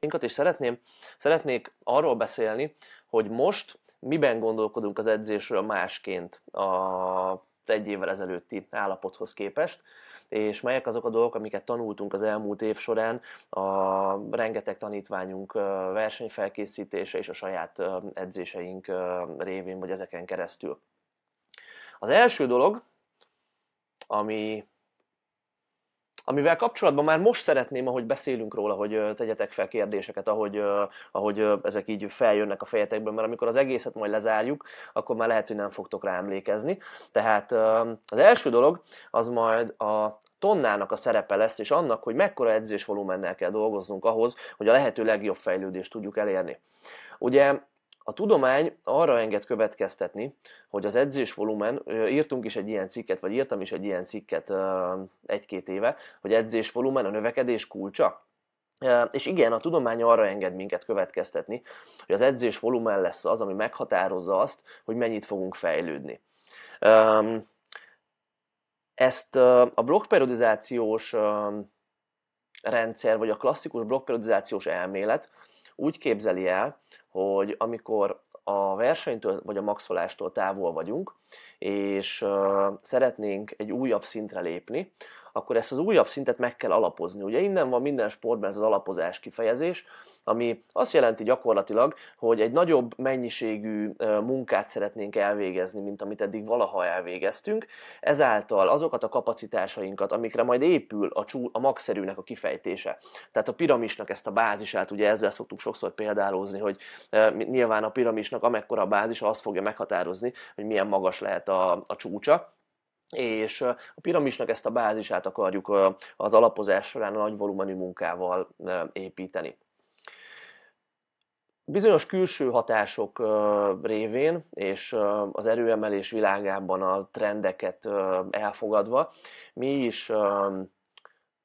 és szeretném, szeretnék arról beszélni, hogy most miben gondolkodunk az edzésről másként a egy évvel ezelőtti állapothoz képest, és melyek azok a dolgok, amiket tanultunk az elmúlt év során, a rengeteg tanítványunk versenyfelkészítése és a saját edzéseink révén, vagy ezeken keresztül. Az első dolog, ami amivel kapcsolatban már most szeretném, ahogy beszélünk róla, hogy tegyetek fel kérdéseket, ahogy, ahogy ezek így feljönnek a fejetekben, mert amikor az egészet majd lezárjuk, akkor már lehet, hogy nem fogtok rá emlékezni. Tehát az első dolog, az majd a tonnának a szerepe lesz, és annak, hogy mekkora edzésvolumennel kell dolgoznunk ahhoz, hogy a lehető legjobb fejlődést tudjuk elérni. Ugye a tudomány arra enged következtetni, hogy az edzésvolumen, írtunk is egy ilyen cikket, vagy írtam is egy ilyen cikket egy-két éve, hogy edzésvolumen a növekedés kulcsa. És igen, a tudomány arra enged minket következtetni, hogy az edzés volumen lesz az, ami meghatározza azt, hogy mennyit fogunk fejlődni. Ezt a blokkperiodizációs rendszer, vagy a klasszikus blokkperiodizációs elmélet úgy képzeli el, hogy amikor a versenytől vagy a maxolástól távol vagyunk, és szeretnénk egy újabb szintre lépni, akkor ezt az újabb szintet meg kell alapozni. Ugye innen van minden sportban ez az alapozás kifejezés, ami azt jelenti gyakorlatilag, hogy egy nagyobb mennyiségű munkát szeretnénk elvégezni, mint amit eddig valaha elvégeztünk, ezáltal azokat a kapacitásainkat, amikre majd épül a, csú, a magszerűnek a kifejtése. Tehát a piramisnak ezt a bázisát, ugye ezzel szoktuk sokszor példálózni, hogy nyilván a piramisnak amekkora a bázisa, az fogja meghatározni, hogy milyen magas lehet a, a csúcsa és a piramisnak ezt a bázisát akarjuk az alapozás során a nagy volumenű munkával építeni. Bizonyos külső hatások révén és az erőemelés világában a trendeket elfogadva, mi is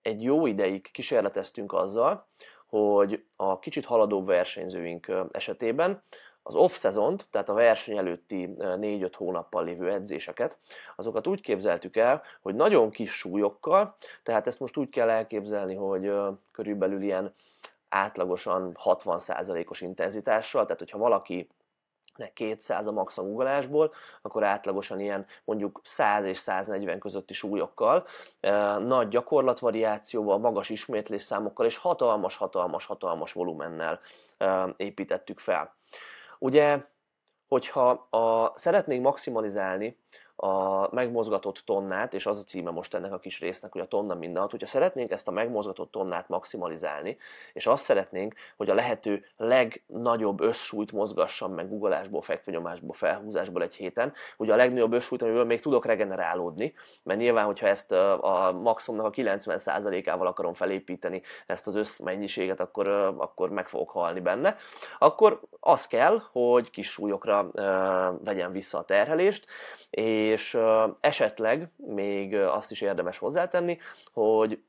egy jó ideig kísérleteztünk azzal, hogy a kicsit haladóbb versenyzőink esetében az off-szezont, tehát a verseny előtti 4-5 hónappal lévő edzéseket, azokat úgy képzeltük el, hogy nagyon kis súlyokkal, tehát ezt most úgy kell elképzelni, hogy körülbelül ilyen átlagosan 60%-os intenzitással, tehát hogyha valaki 200 a max a guggolásból, akkor átlagosan ilyen mondjuk 100 és 140 közötti súlyokkal, nagy gyakorlatvariációval, magas ismétlésszámokkal és hatalmas, hatalmas, hatalmas volumennel építettük fel. Ugye, hogyha a, szeretnénk maximalizálni a megmozgatott tonnát, és az a címe most ennek a kis résznek, hogy a tonna mindent, hogyha szeretnénk ezt a megmozgatott tonnát maximalizálni, és azt szeretnénk, hogy a lehető legnagyobb összsúlyt mozgassam meg guggolásból, fekvőnyomásból, felhúzásból egy héten, ugye a legnagyobb összsúlyt, amiből még tudok regenerálódni, mert nyilván, hogyha ezt a maximumnak a 90%-ával akarom felépíteni ezt az összmennyiséget, akkor, akkor meg fogok halni benne, akkor az kell, hogy kis súlyokra vegyem vissza a terhelést, és és esetleg még azt is érdemes hozzátenni, hogy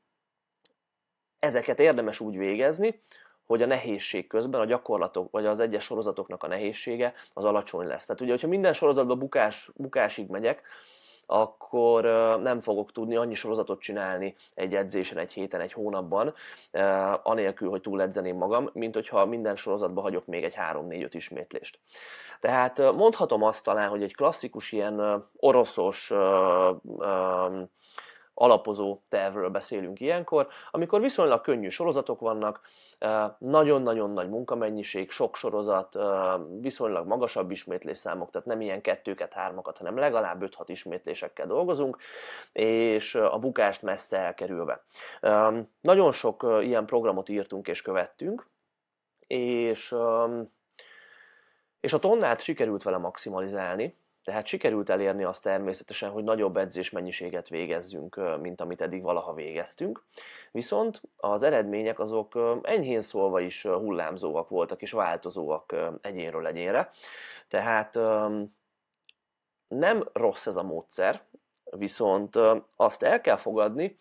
ezeket érdemes úgy végezni, hogy a nehézség közben a gyakorlatok, vagy az egyes sorozatoknak a nehézsége az alacsony lesz. Tehát ugye, hogyha minden sorozatban bukás, bukásig megyek, akkor nem fogok tudni annyi sorozatot csinálni egy edzésen, egy héten, egy hónapban, anélkül, hogy túledzeném magam, mint hogyha minden sorozatban hagyok még egy 3-4-5 ismétlést. Tehát mondhatom azt talán, hogy egy klasszikus ilyen oroszos alapozó tervről beszélünk ilyenkor, amikor viszonylag könnyű sorozatok vannak, nagyon-nagyon nagy munkamennyiség, sok sorozat, viszonylag magasabb ismétlésszámok, tehát nem ilyen kettőket, hármakat, hanem legalább 5-6 ismétlésekkel dolgozunk, és a bukást messze elkerülve. Nagyon sok ilyen programot írtunk és követtünk, és és a tonnát sikerült vele maximalizálni, tehát sikerült elérni azt természetesen, hogy nagyobb edzésmennyiséget végezzünk, mint amit eddig valaha végeztünk. Viszont az eredmények azok enyhén szólva is hullámzóak voltak és változóak egyénről egyénre. Tehát nem rossz ez a módszer, viszont azt el kell fogadni,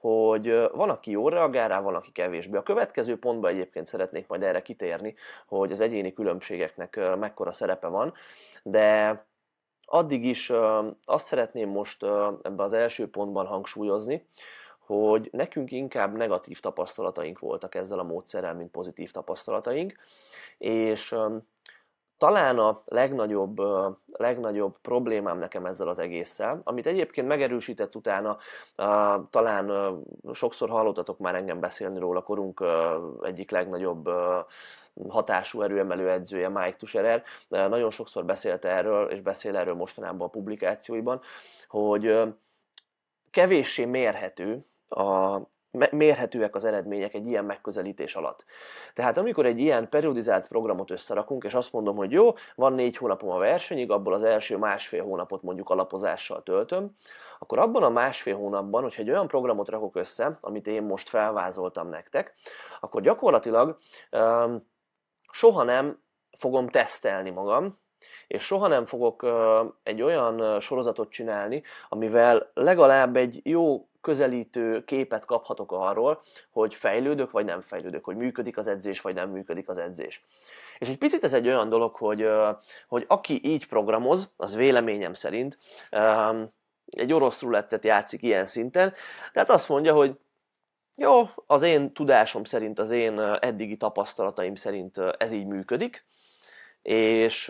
hogy van, aki jól reagál rá, van, aki kevésbé. A következő pontban egyébként szeretnék majd erre kitérni, hogy az egyéni különbségeknek mekkora szerepe van, de addig is azt szeretném most ebben az első pontban hangsúlyozni, hogy nekünk inkább negatív tapasztalataink voltak ezzel a módszerrel, mint pozitív tapasztalataink, és talán a legnagyobb, legnagyobb problémám nekem ezzel az egésszel, amit egyébként megerősített utána, talán sokszor hallottatok már engem beszélni róla, korunk egyik legnagyobb hatású erőemelő edzője Mike Tuscherer, nagyon sokszor beszélt erről, és beszél erről mostanában a publikációiban, hogy kevéssé mérhető a, mérhetőek az eredmények egy ilyen megközelítés alatt. Tehát amikor egy ilyen periodizált programot összerakunk, és azt mondom, hogy jó, van négy hónapom a versenyig, abból az első másfél hónapot mondjuk alapozással töltöm, akkor abban a másfél hónapban, hogyha egy olyan programot rakok össze, amit én most felvázoltam nektek, akkor gyakorlatilag um, soha nem fogom tesztelni magam, és soha nem fogok egy olyan sorozatot csinálni, amivel legalább egy jó közelítő képet kaphatok arról, hogy fejlődök vagy nem fejlődök, hogy működik az edzés vagy nem működik az edzés. És egy picit ez egy olyan dolog, hogy, hogy aki így programoz, az véleményem szerint egy orosz rulettet játszik ilyen szinten, tehát azt mondja, hogy jó, az én tudásom szerint, az én eddigi tapasztalataim szerint ez így működik, és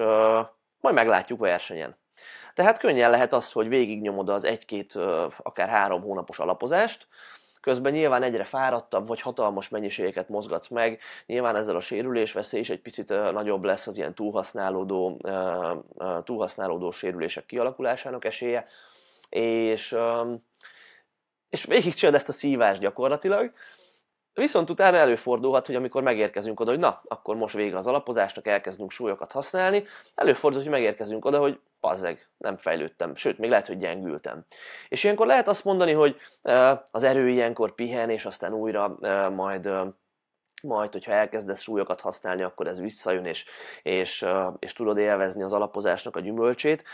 majd meglátjuk versenyen. Tehát könnyen lehet az, hogy végignyomod az egy-két, akár három hónapos alapozást, közben nyilván egyre fáradtabb, vagy hatalmas mennyiségeket mozgatsz meg, nyilván ezzel a sérülés veszély is egy picit nagyobb lesz az ilyen túlhasználódó, túlhasználódó sérülések kialakulásának esélye, és, és végigcsinálod ezt a szívást gyakorlatilag, Viszont utána előfordulhat, hogy amikor megérkezünk oda, hogy na, akkor most vége az alapozásnak, elkezdünk súlyokat használni, előfordul, hogy megérkezünk oda, hogy pazzeg, nem fejlődtem, sőt, még lehet, hogy gyengültem. És ilyenkor lehet azt mondani, hogy az erő ilyenkor pihen, és aztán újra majd majd, hogyha elkezdesz súlyokat használni, akkor ez visszajön, és, és, és tudod élvezni az alapozásnak a gyümölcsét.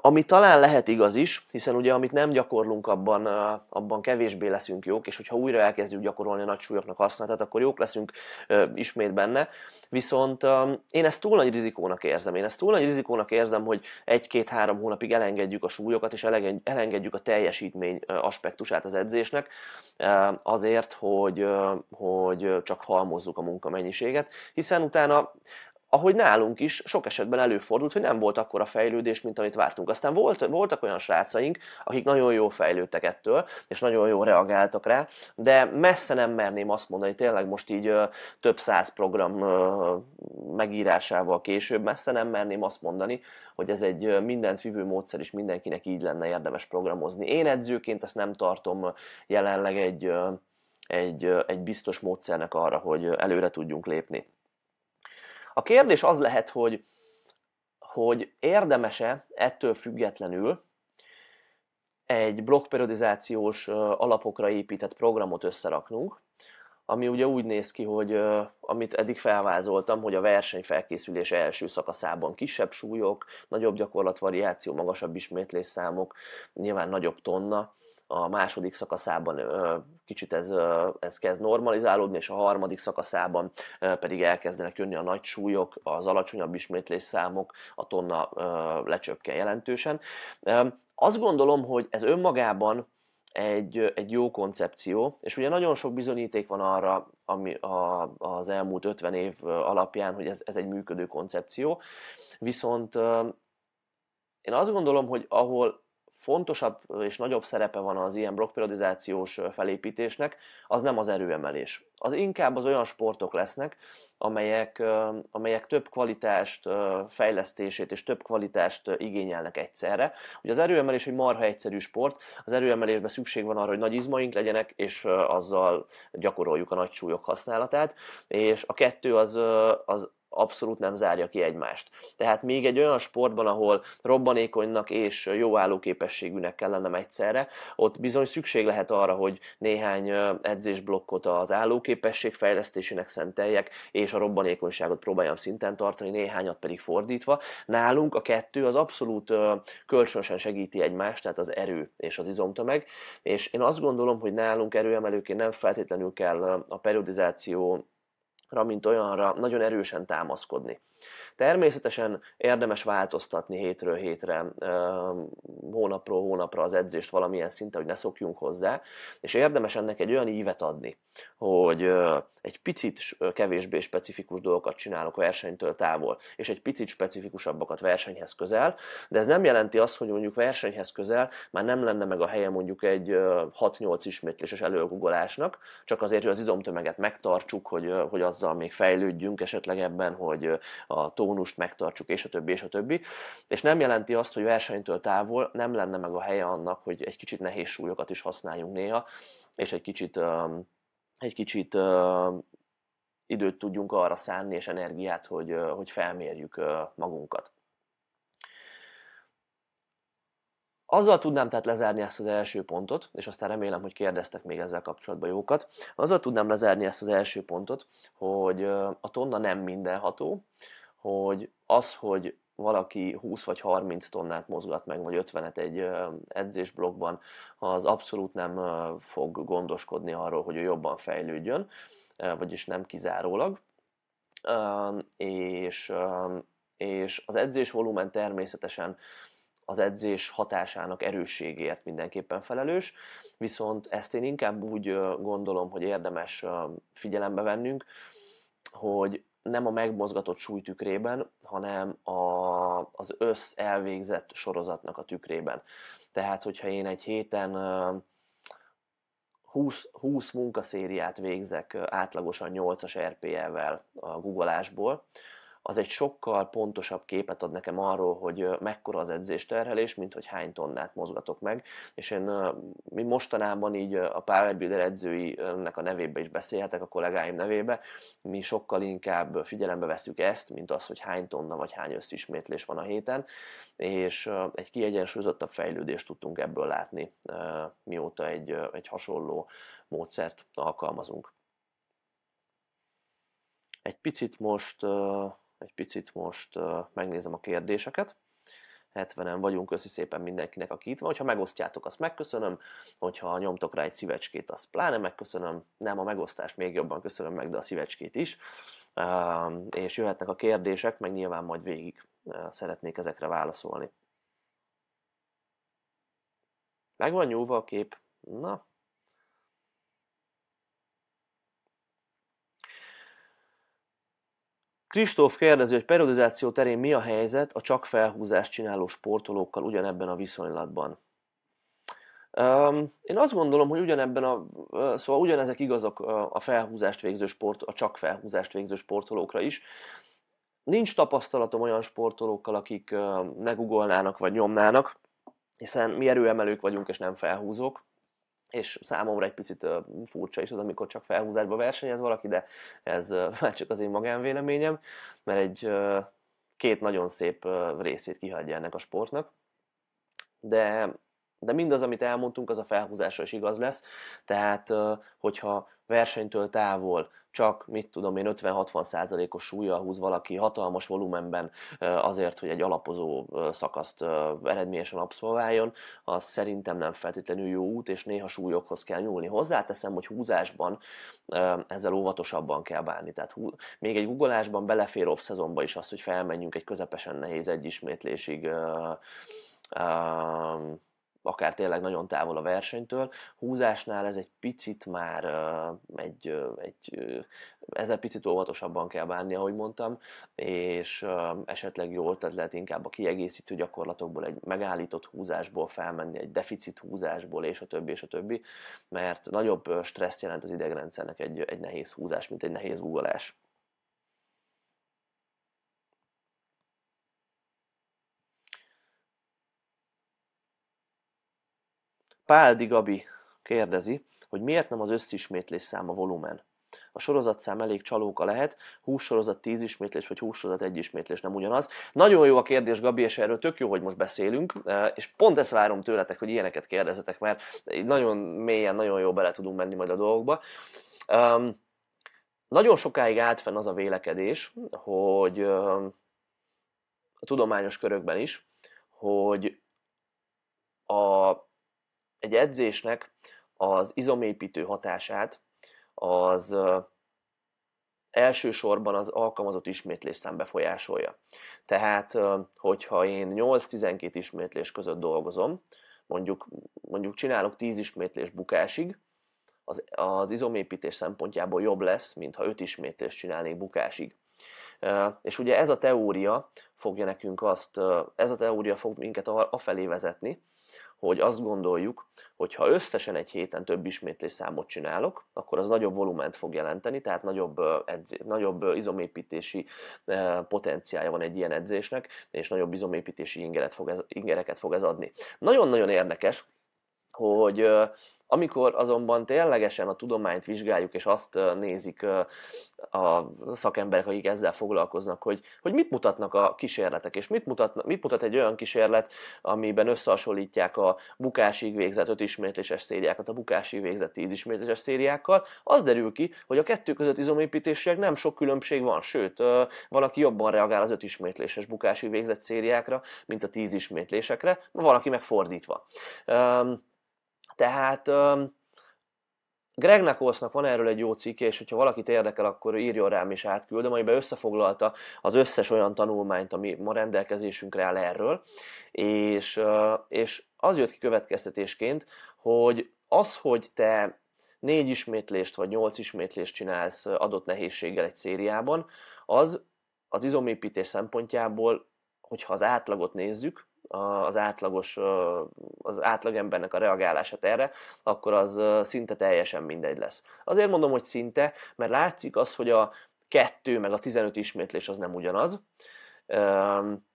Ami talán lehet igaz is, hiszen ugye amit nem gyakorlunk, abban, abban kevésbé leszünk jók, és hogyha újra elkezdjük gyakorolni a nagy súlyoknak használatát, akkor jók leszünk ismét benne. Viszont én ezt túl nagy rizikónak érzem. Én ezt túl nagy rizikónak érzem, hogy egy-két-három hónapig elengedjük a súlyokat, és elengedjük a teljesítmény aspektusát az edzésnek, azért, hogy, hogy csak halmozzuk a munkamennyiséget, hiszen utána ahogy nálunk is sok esetben előfordult, hogy nem volt akkora fejlődés, mint amit vártunk. Aztán volt, voltak olyan srácaink, akik nagyon jól fejlődtek ettől, és nagyon jól reagáltak rá, de messze nem merném azt mondani, tényleg most így több száz program megírásával később, messze nem merném azt mondani, hogy ez egy mindent vívő módszer, és mindenkinek így lenne érdemes programozni. Én edzőként ezt nem tartom jelenleg egy, egy, egy biztos módszernek arra, hogy előre tudjunk lépni. A kérdés az lehet, hogy, hogy érdemese ettől függetlenül egy blokkperiodizációs alapokra épített programot összeraknunk, ami ugye úgy néz ki, hogy amit eddig felvázoltam, hogy a versenyfelkészülés első szakaszában kisebb súlyok, nagyobb gyakorlatvariáció, magasabb ismétlésszámok, nyilván nagyobb tonna, a második szakaszában kicsit ez, ez kezd normalizálódni, és a harmadik szakaszában pedig elkezdenek jönni a nagy súlyok, az alacsonyabb ismétlésszámok, a tonna lecsökken jelentősen. Azt gondolom, hogy ez önmagában egy, egy jó koncepció, és ugye nagyon sok bizonyíték van arra ami a, az elmúlt 50 év alapján, hogy ez, ez egy működő koncepció, viszont én azt gondolom, hogy ahol fontosabb és nagyobb szerepe van az ilyen blokkperiodizációs felépítésnek, az nem az erőemelés. Az inkább az olyan sportok lesznek, amelyek, amelyek több kvalitást fejlesztését és több kvalitást igényelnek egyszerre. Ugye az erőemelés egy marha egyszerű sport, az erőemelésben szükség van arra, hogy nagy izmaink legyenek, és azzal gyakoroljuk a nagy súlyok használatát, és a kettő az, az abszolút nem zárja ki egymást. Tehát még egy olyan sportban, ahol robbanékonynak és jó állóképességűnek kell lennem egyszerre, ott bizony szükség lehet arra, hogy néhány edzésblokkot az állóképesség fejlesztésének szenteljek, és a robbanékonyságot próbáljam szinten tartani, néhányat pedig fordítva. Nálunk a kettő az abszolút kölcsönösen segíti egymást, tehát az erő és az izomtömeg, és én azt gondolom, hogy nálunk erőemelőként nem feltétlenül kell a periodizáció mint olyanra nagyon erősen támaszkodni. Természetesen érdemes változtatni hétről hétre, hónapról hónapra az edzést valamilyen szinten, hogy ne szokjunk hozzá, és érdemes ennek egy olyan ívet adni, hogy egy picit kevésbé specifikus dolgokat csinálok versenytől távol, és egy picit specifikusabbakat versenyhez közel, de ez nem jelenti azt, hogy mondjuk versenyhez közel már nem lenne meg a helye mondjuk egy 6-8 ismétléses előgugolásnak, csak azért, hogy az izomtömeget megtartsuk, hogy, hogy azzal még fejlődjünk esetleg ebben, hogy a tónust megtartsuk, és a többi, és a többi. És nem jelenti azt, hogy versenytől távol nem lenne meg a helye annak, hogy egy kicsit nehéz súlyokat is használjunk néha, és egy kicsit, egy kicsit időt tudjunk arra szánni, és energiát, hogy, hogy felmérjük magunkat. Azzal tudnám tehát lezárni ezt az első pontot, és aztán remélem, hogy kérdeztek még ezzel kapcsolatban jókat. Azzal tudnám lezárni ezt az első pontot, hogy a tonna nem mindenható, hogy az, hogy valaki 20 vagy 30 tonnát mozgat meg, vagy 50-et egy edzésblokkban, az abszolút nem fog gondoskodni arról, hogy ő jobban fejlődjön, vagyis nem kizárólag. És, és az edzés volumen természetesen az edzés hatásának erősségért mindenképpen felelős, viszont ezt én inkább úgy gondolom, hogy érdemes figyelembe vennünk, hogy nem a megmozgatott súly tükrében, hanem a, az össz elvégzett sorozatnak a tükrében. Tehát, hogyha én egy héten 20, 20 munkaszériát végzek átlagosan 8-as RPL-vel a googleásból, az egy sokkal pontosabb képet ad nekem arról, hogy mekkora az edzésterhelés, mint hogy hány tonnát mozgatok meg. És én mi mostanában így a Powerbuilder edzőinek a nevébe is beszélhetek, a kollégáim nevébe, mi sokkal inkább figyelembe veszük ezt, mint az, hogy hány tonna vagy hány összismétlés van a héten, és egy kiegyensúlyozottabb fejlődést tudtunk ebből látni, mióta egy, egy hasonló módszert alkalmazunk. Egy picit most egy picit most megnézem a kérdéseket. 70-en vagyunk, köszi szépen mindenkinek, aki itt van. Hogyha megosztjátok, azt megköszönöm. Hogyha nyomtok rá egy szívecskét, azt pláne megköszönöm. Nem a megosztást még jobban köszönöm meg, de a szívecskét is. És jöhetnek a kérdések, meg nyilván majd végig szeretnék ezekre válaszolni. Meg van nyúlva a kép? Na, Kristóf kérdezi, hogy periodizáció terén mi a helyzet a csak felhúzást csináló sportolókkal ugyanebben a viszonylatban. Én azt gondolom, hogy ugyanebben a, szóval ugyanezek igazak a felhúzást végző sport, a csak felhúzást végző sportolókra is. Nincs tapasztalatom olyan sportolókkal, akik ne vagy nyomnának, hiszen mi erőemelők vagyunk és nem felhúzók és számomra egy picit furcsa is az, amikor csak felhúzásba versenyez valaki, de ez már csak az én magánvéleményem, mert egy két nagyon szép részét kihagyja ennek a sportnak. De, de mindaz, amit elmondtunk, az a felhúzásra is igaz lesz. Tehát, hogyha versenytől távol csak, mit tudom én, 50-60 százalékos súlya húz valaki hatalmas volumenben azért, hogy egy alapozó szakaszt eredményesen abszolváljon, az szerintem nem feltétlenül jó út, és néha súlyokhoz kell nyúlni. Hozzáteszem, hogy húzásban ezzel óvatosabban kell bánni. Tehát még egy guggolásban belefér off-szezonba is az, hogy felmenjünk egy közepesen nehéz egyismétlésig akár tényleg nagyon távol a versenytől. Húzásnál ez egy picit már egy, egy ezzel picit óvatosabban kell bánni, ahogy mondtam, és esetleg jó ötlet lehet inkább a kiegészítő gyakorlatokból egy megállított húzásból felmenni, egy deficit húzásból, és a többi, és a többi, mert nagyobb stressz jelent az idegrendszernek egy, egy nehéz húzás, mint egy nehéz googolás. Páldi Gabi kérdezi, hogy miért nem az összismétlés szám a volumen. A sorozatszám elég csalóka lehet, hússorozat 10 ismétlés, vagy hússorozat 1 ismétlés nem ugyanaz. Nagyon jó a kérdés, Gabi, és erről tök jó, hogy most beszélünk, eh, és pont ezt várom tőletek, hogy ilyeneket kérdezetek, mert nagyon mélyen, nagyon jó bele tudunk menni majd a dolgokba. Um, nagyon sokáig állt fenn az a vélekedés, hogy um, a tudományos körökben is, hogy a egy edzésnek az izomépítő hatását az elsősorban az alkalmazott ismétlés szám befolyásolja. Tehát, hogyha én 8-12 ismétlés között dolgozom, mondjuk, mondjuk csinálok 10 ismétlés bukásig, az, az izomépítés szempontjából jobb lesz, mint ha 5 ismétlést csinálnék bukásig. És ugye ez a teória fogja nekünk azt, ez a teória fog minket afelé vezetni, hogy azt gondoljuk, hogy ha összesen egy héten több ismétlés számot csinálok, akkor az nagyobb volument fog jelenteni, tehát nagyobb, edzé, nagyobb izomépítési potenciája van egy ilyen edzésnek, és nagyobb izomépítési ingeret fog ez, ingereket fog ez adni. Nagyon-nagyon érdekes, hogy amikor azonban ténylegesen a tudományt vizsgáljuk, és azt nézik a szakemberek, akik ezzel foglalkoznak, hogy, hogy mit mutatnak a kísérletek, és mit, mutat, mit mutat egy olyan kísérlet, amiben összehasonlítják a bukásig végzett 5 ismétléses szériákat a bukásig végzett 10 ismétléses szériákkal, az derül ki, hogy a kettő között izomépítésileg nem sok különbség van, sőt, van, aki jobban reagál az 5 ismétléses bukásig végzett szériákra, mint a 10 ismétlésekre, van, aki megfordítva. Tehát um, Greg Nakolsnak van erről egy jó cikke, és hogyha valakit érdekel, akkor írjon rám is átküldöm, amiben összefoglalta az összes olyan tanulmányt, ami ma rendelkezésünkre áll erről, és, és az jött ki következtetésként, hogy az, hogy te négy ismétlést vagy nyolc ismétlést csinálsz adott nehézséggel egy szériában, az az izomépítés szempontjából, hogyha az átlagot nézzük, az átlagos, az átlagembernek a reagálását erre, akkor az szinte teljesen mindegy lesz. Azért mondom, hogy szinte, mert látszik az, hogy a 2 meg a 15 ismétlés az nem ugyanaz,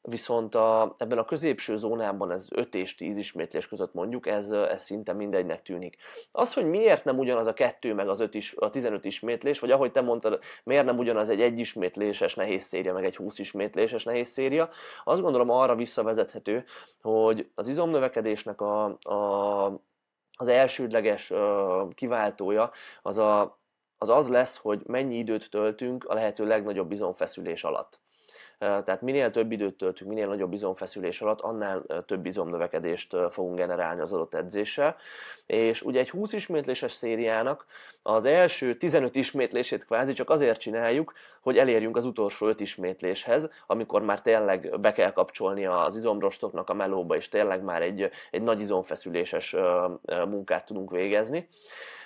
Viszont a, ebben a középső zónában, ez 5 és 10 ismétlés között mondjuk, ez, ez szinte mindegynek tűnik. Az, hogy miért nem ugyanaz a 2 meg az 5 is, a 15 ismétlés, vagy ahogy te mondtad, miért nem ugyanaz egy 1 ismétléses nehéz széria, meg egy 20 ismétléses nehéz széria, azt gondolom arra visszavezethető, hogy az izomnövekedésnek a, a, az elsődleges kiváltója az, a, az az lesz, hogy mennyi időt töltünk a lehető legnagyobb izomfeszülés alatt. Tehát minél több időt töltünk, minél nagyobb izomfeszülés alatt, annál több izomnövekedést fogunk generálni az adott edzéssel. És ugye egy 20 ismétléses szériának az első 15 ismétlését kvázi csak azért csináljuk, hogy elérjünk az utolsó 5 ismétléshez, amikor már tényleg be kell kapcsolni az izomrostoknak a melóba, és tényleg már egy, egy nagy izomfeszüléses munkát tudunk végezni.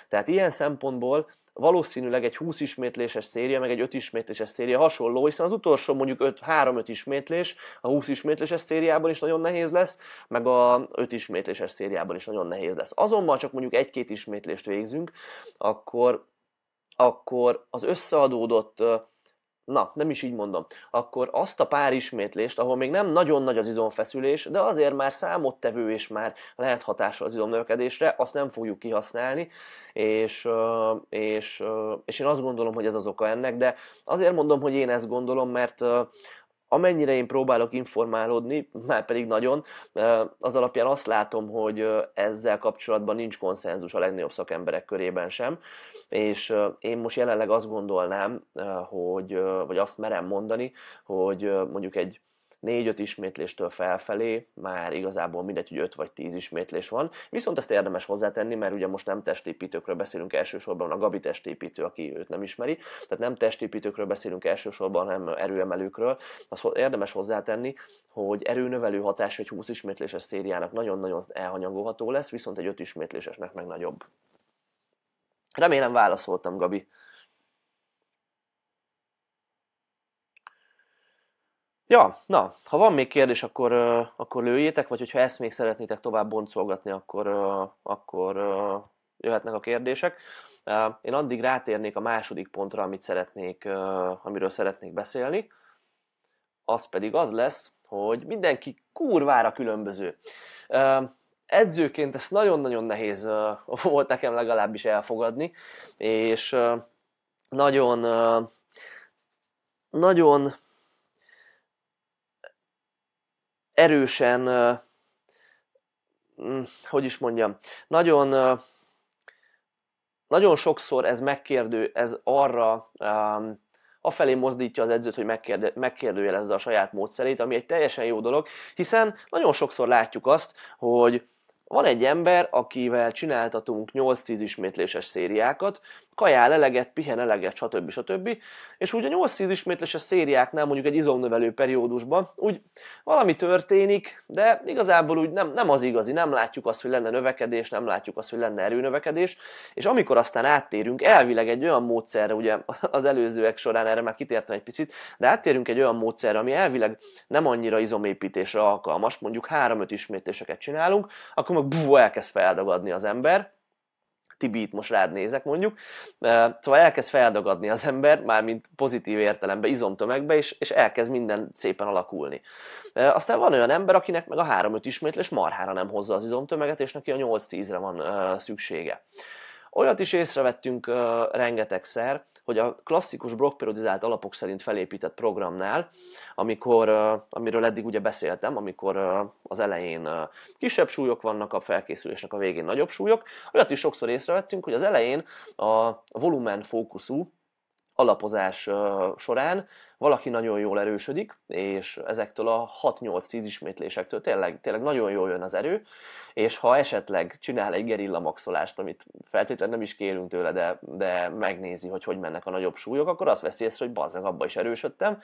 Tehát ilyen szempontból valószínűleg egy 20 ismétléses széria, meg egy 5 ismétléses széria hasonló, hiszen az utolsó mondjuk 3-5 ismétlés a 20 ismétléses szériában is nagyon nehéz lesz, meg a 5 ismétléses szériában is nagyon nehéz lesz. Azonban csak mondjuk egy-két ismétlést végzünk, akkor, akkor az összeadódott na, nem is így mondom, akkor azt a pár ismétlést, ahol még nem nagyon nagy az izomfeszülés, de azért már számottevő és már lehet hatással az izomnövekedésre, azt nem fogjuk kihasználni, és, és, és én azt gondolom, hogy ez az oka ennek, de azért mondom, hogy én ezt gondolom, mert amennyire én próbálok informálódni, már pedig nagyon, az alapján azt látom, hogy ezzel kapcsolatban nincs konszenzus a legnagyobb szakemberek körében sem, és én most jelenleg azt gondolnám, hogy, vagy azt merem mondani, hogy mondjuk egy 4-5 ismétléstől felfelé már igazából mindegy, hogy 5 vagy 10 ismétlés van. Viszont ezt érdemes hozzátenni, mert ugye most nem testépítőkről beszélünk elsősorban, a Gabi testépítő, aki őt nem ismeri, tehát nem testépítőkről beszélünk elsősorban, hanem erőemelőkről. Azt érdemes hozzátenni, hogy erőnövelő hatás egy 20 ismétléses szériának nagyon-nagyon elhanyagolható lesz, viszont egy 5 ismétlésesnek meg nagyobb. Remélem válaszoltam, Gabi. Ja, na, ha van még kérdés, akkor, uh, akkor lőjétek, vagy hogyha ezt még szeretnétek tovább boncolgatni, akkor, uh, akkor uh, jöhetnek a kérdések. Uh, én addig rátérnék a második pontra, amit szeretnék, uh, amiről szeretnék beszélni. Az pedig az lesz, hogy mindenki kurvára különböző. Uh, edzőként ezt nagyon-nagyon nehéz uh, volt nekem legalábbis elfogadni, és uh, nagyon, uh, nagyon erősen, mm, hogy is mondjam, nagyon, nagyon sokszor ez megkérdő, ez arra afelé mozdítja az edzőt, hogy megkérdő, megkérdőjelezze a saját módszerét, ami egy teljesen jó dolog, hiszen nagyon sokszor látjuk azt, hogy van egy ember, akivel csináltatunk 8-10 ismétléses szériákat, kajál eleget, pihen eleget, stb. stb. És úgy a 8-10 ismétléses szériáknál mondjuk egy izomnövelő periódusban úgy valami történik, de igazából úgy nem, nem az igazi, nem látjuk azt, hogy lenne növekedés, nem látjuk azt, hogy lenne erőnövekedés, és amikor aztán áttérünk elvileg egy olyan módszerre, ugye az előzőek során erre már kitértem egy picit, de áttérünk egy olyan módszerre, ami elvileg nem annyira izomépítésre alkalmas, mondjuk 3-5 ismétléseket csinálunk, akkor meg bú, elkezd feldagadni az ember, Tibi itt most rád nézek mondjuk, szóval elkezd feldagadni az ember, mármint pozitív értelemben, izomtömegbe, és, és elkezd minden szépen alakulni. Aztán van olyan ember, akinek meg a 3-5 ismétlés marhára nem hozza az izomtömeget, és neki a 8-10-re van szüksége. Olyat is észrevettünk rengetegszer, hogy a klasszikus blokkperiodizált alapok szerint felépített programnál, amikor, amiről eddig ugye beszéltem, amikor az elején kisebb súlyok vannak, a felkészülésnek a végén nagyobb súlyok, olyat is sokszor észrevettünk, hogy az elején a volumen fókuszú alapozás során valaki nagyon jól erősödik, és ezektől a 6-8-10 ismétlésektől tényleg, tényleg nagyon jól jön az erő, és ha esetleg csinál egy gerilla maxolást, amit feltétlenül nem is kérünk tőle, de, de megnézi, hogy hogy mennek a nagyobb súlyok, akkor azt veszi észre, hogy bazzeg, abba is erősödtem,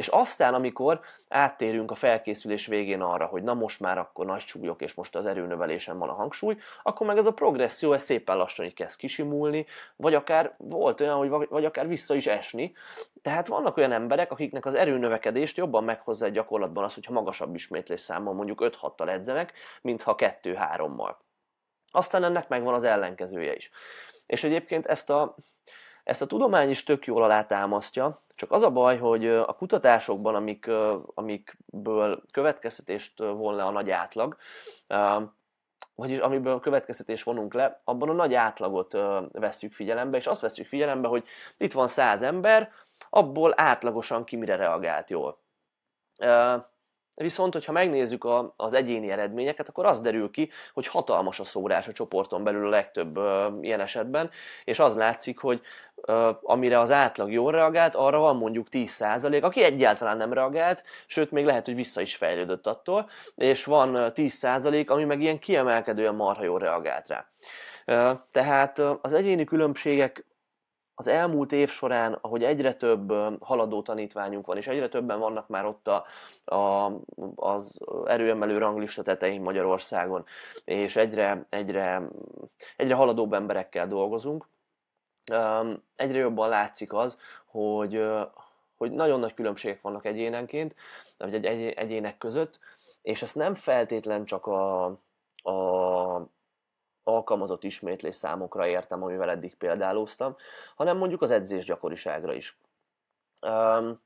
és aztán, amikor áttérünk a felkészülés végén arra, hogy na most már akkor nagy súlyok, és most az erőnövelésen van a hangsúly, akkor meg ez a progresszió ez szépen lassan így kezd kisimulni, vagy akár volt olyan, hogy vagy akár vissza is esni. Tehát vannak olyan emberek, akiknek az erőnövekedést jobban meghozza egy gyakorlatban az, hogyha magasabb ismétlés számmal mondjuk 5-6-tal edzenek, mint ha 2-3-mal. Aztán ennek megvan az ellenkezője is. És egyébként ezt a, ezt a tudomány is tök jól alátámasztja, csak az a baj, hogy a kutatásokban, amik, amikből következtetést von le a nagy átlag, vagyis amiből következtetés vonunk le, abban a nagy átlagot vesszük figyelembe, és azt vesszük figyelembe, hogy itt van száz ember, abból átlagosan ki mire reagált jól. Viszont, hogyha megnézzük a, az egyéni eredményeket, akkor az derül ki, hogy hatalmas a szórás a csoporton belül a legtöbb ö, ilyen esetben, és az látszik, hogy ö, amire az átlag jól reagált, arra van mondjuk 10%, aki egyáltalán nem reagált, sőt, még lehet, hogy vissza is fejlődött attól, és van 10%, ami meg ilyen kiemelkedően marha jól reagált rá. Tehát az egyéni különbségek az elmúlt év során, ahogy egyre több haladó tanítványunk van, és egyre többen vannak már ott a, a, az erőemelő ranglista tetején Magyarországon, és egyre, egyre, egyre haladóbb emberekkel dolgozunk, egyre jobban látszik az, hogy, hogy nagyon nagy különbségek vannak egyénenként, vagy egy, egy, egyének között, és ezt nem feltétlen csak a, a alkalmazott ismétlés számokra értem, amivel eddig példálóztam, hanem mondjuk az edzés gyakoriságra is. Um,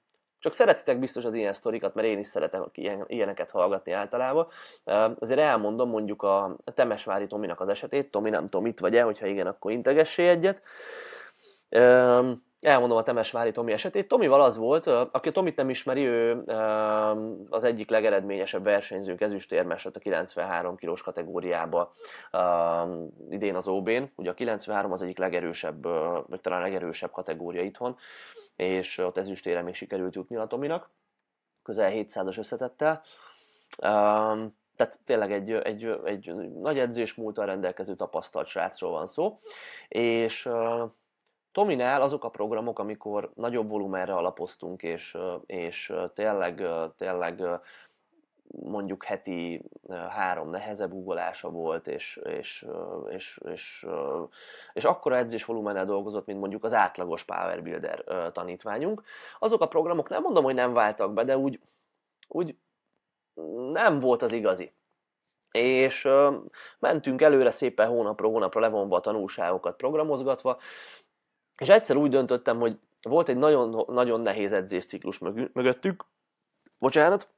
csak szeretitek biztos az ilyen sztorikat, mert én is szeretem ilyen, ilyeneket hallgatni általában. Azért elmondom mondjuk a Temesvári Tominak az esetét. Tomi, nem tudom, itt vagy-e, hogyha igen, akkor integessé egyet. Elmondom a Temesvári Tomi esetét. Tomival az volt, aki a Tomit nem ismeri, ő az egyik legeredményesebb versenyzőnk, ezüstérmes a 93 kilós kategóriába idén az OB-n. Ugye a 93 az egyik legerősebb, vagy talán legerősebb kategória itthon, és ott ezüstére még sikerült jutni a Tominak, közel 700-as összetettel. Tehát tényleg egy, egy, egy nagy edzés múltal rendelkező tapasztalt srácról van szó, és Tominál azok a programok, amikor nagyobb volumenre alapoztunk, és, és tényleg, tényleg mondjuk heti három nehezebb uggolása volt, és, és, és, és, és akkora edzésvolumennel dolgozott, mint mondjuk az átlagos Power tanítványunk. Azok a programok nem mondom, hogy nem váltak be, de úgy, úgy nem volt az igazi. És mentünk előre szépen hónapról hónapra levonva a tanulságokat programozgatva, és egyszer úgy döntöttem, hogy volt egy nagyon, nagyon nehéz edzésciklus mögöttük, bocsánat,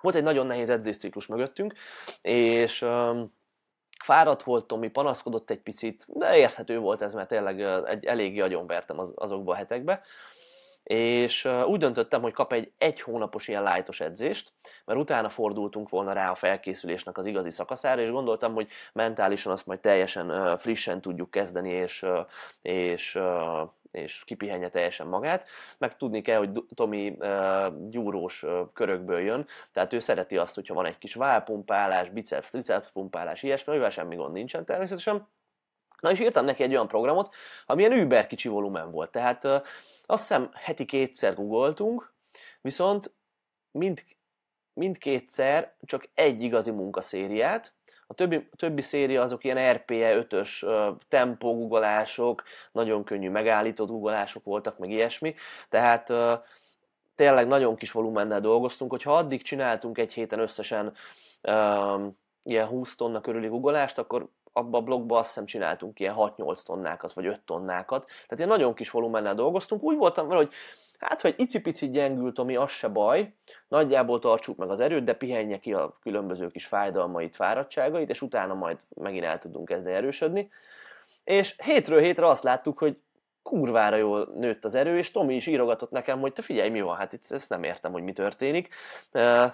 volt egy nagyon nehéz edzésciklus mögöttünk, és um, fáradt volt Tomi, panaszkodott egy picit, de érthető volt ez, mert tényleg egy, eléggé agyonvertem az, azokba a hetekbe, és úgy döntöttem, hogy kap egy egy hónapos ilyen lájtos edzést, mert utána fordultunk volna rá a felkészülésnek az igazi szakaszára, és gondoltam, hogy mentálisan azt majd teljesen frissen tudjuk kezdeni, és, és, és kipihenje teljesen magát. Meg tudni kell, hogy Tomi gyúrós körökből jön, tehát ő szereti azt, hogyha van egy kis válpumpálás, biceps, triceps pumpálás, ilyesmi, mivel semmi gond nincsen természetesen, Na és írtam neki egy olyan programot, ami ilyen über kicsi volumen volt. Tehát azt hiszem heti kétszer googoltunk, viszont mind, mindkétszer csak egy igazi munkaszériát, a többi, többi széria azok ilyen RPE 5-ös tempó googolások, nagyon könnyű megállított googolások voltak, meg ilyesmi. Tehát tényleg nagyon kis volumennel dolgoztunk, hogyha addig csináltunk egy héten összesen um, ilyen 20 tonna körüli guggolást, akkor abba a blogba azt hiszem csináltunk ilyen 6-8 tonnákat, vagy 5 tonnákat. Tehát ilyen nagyon kis volumennel dolgoztunk. Úgy voltam vele, hogy hát, hogy icipici gyengült, ami az se baj, nagyjából tartsuk meg az erőt, de pihenje ki a különböző kis fájdalmait, fáradtságait, és utána majd megint el tudunk kezdeni erősödni. És hétről hétre azt láttuk, hogy kurvára jól nőtt az erő, és Tomi is írogatott nekem, hogy te figyelj, mi van, hát itt ezt nem értem, hogy mi történik.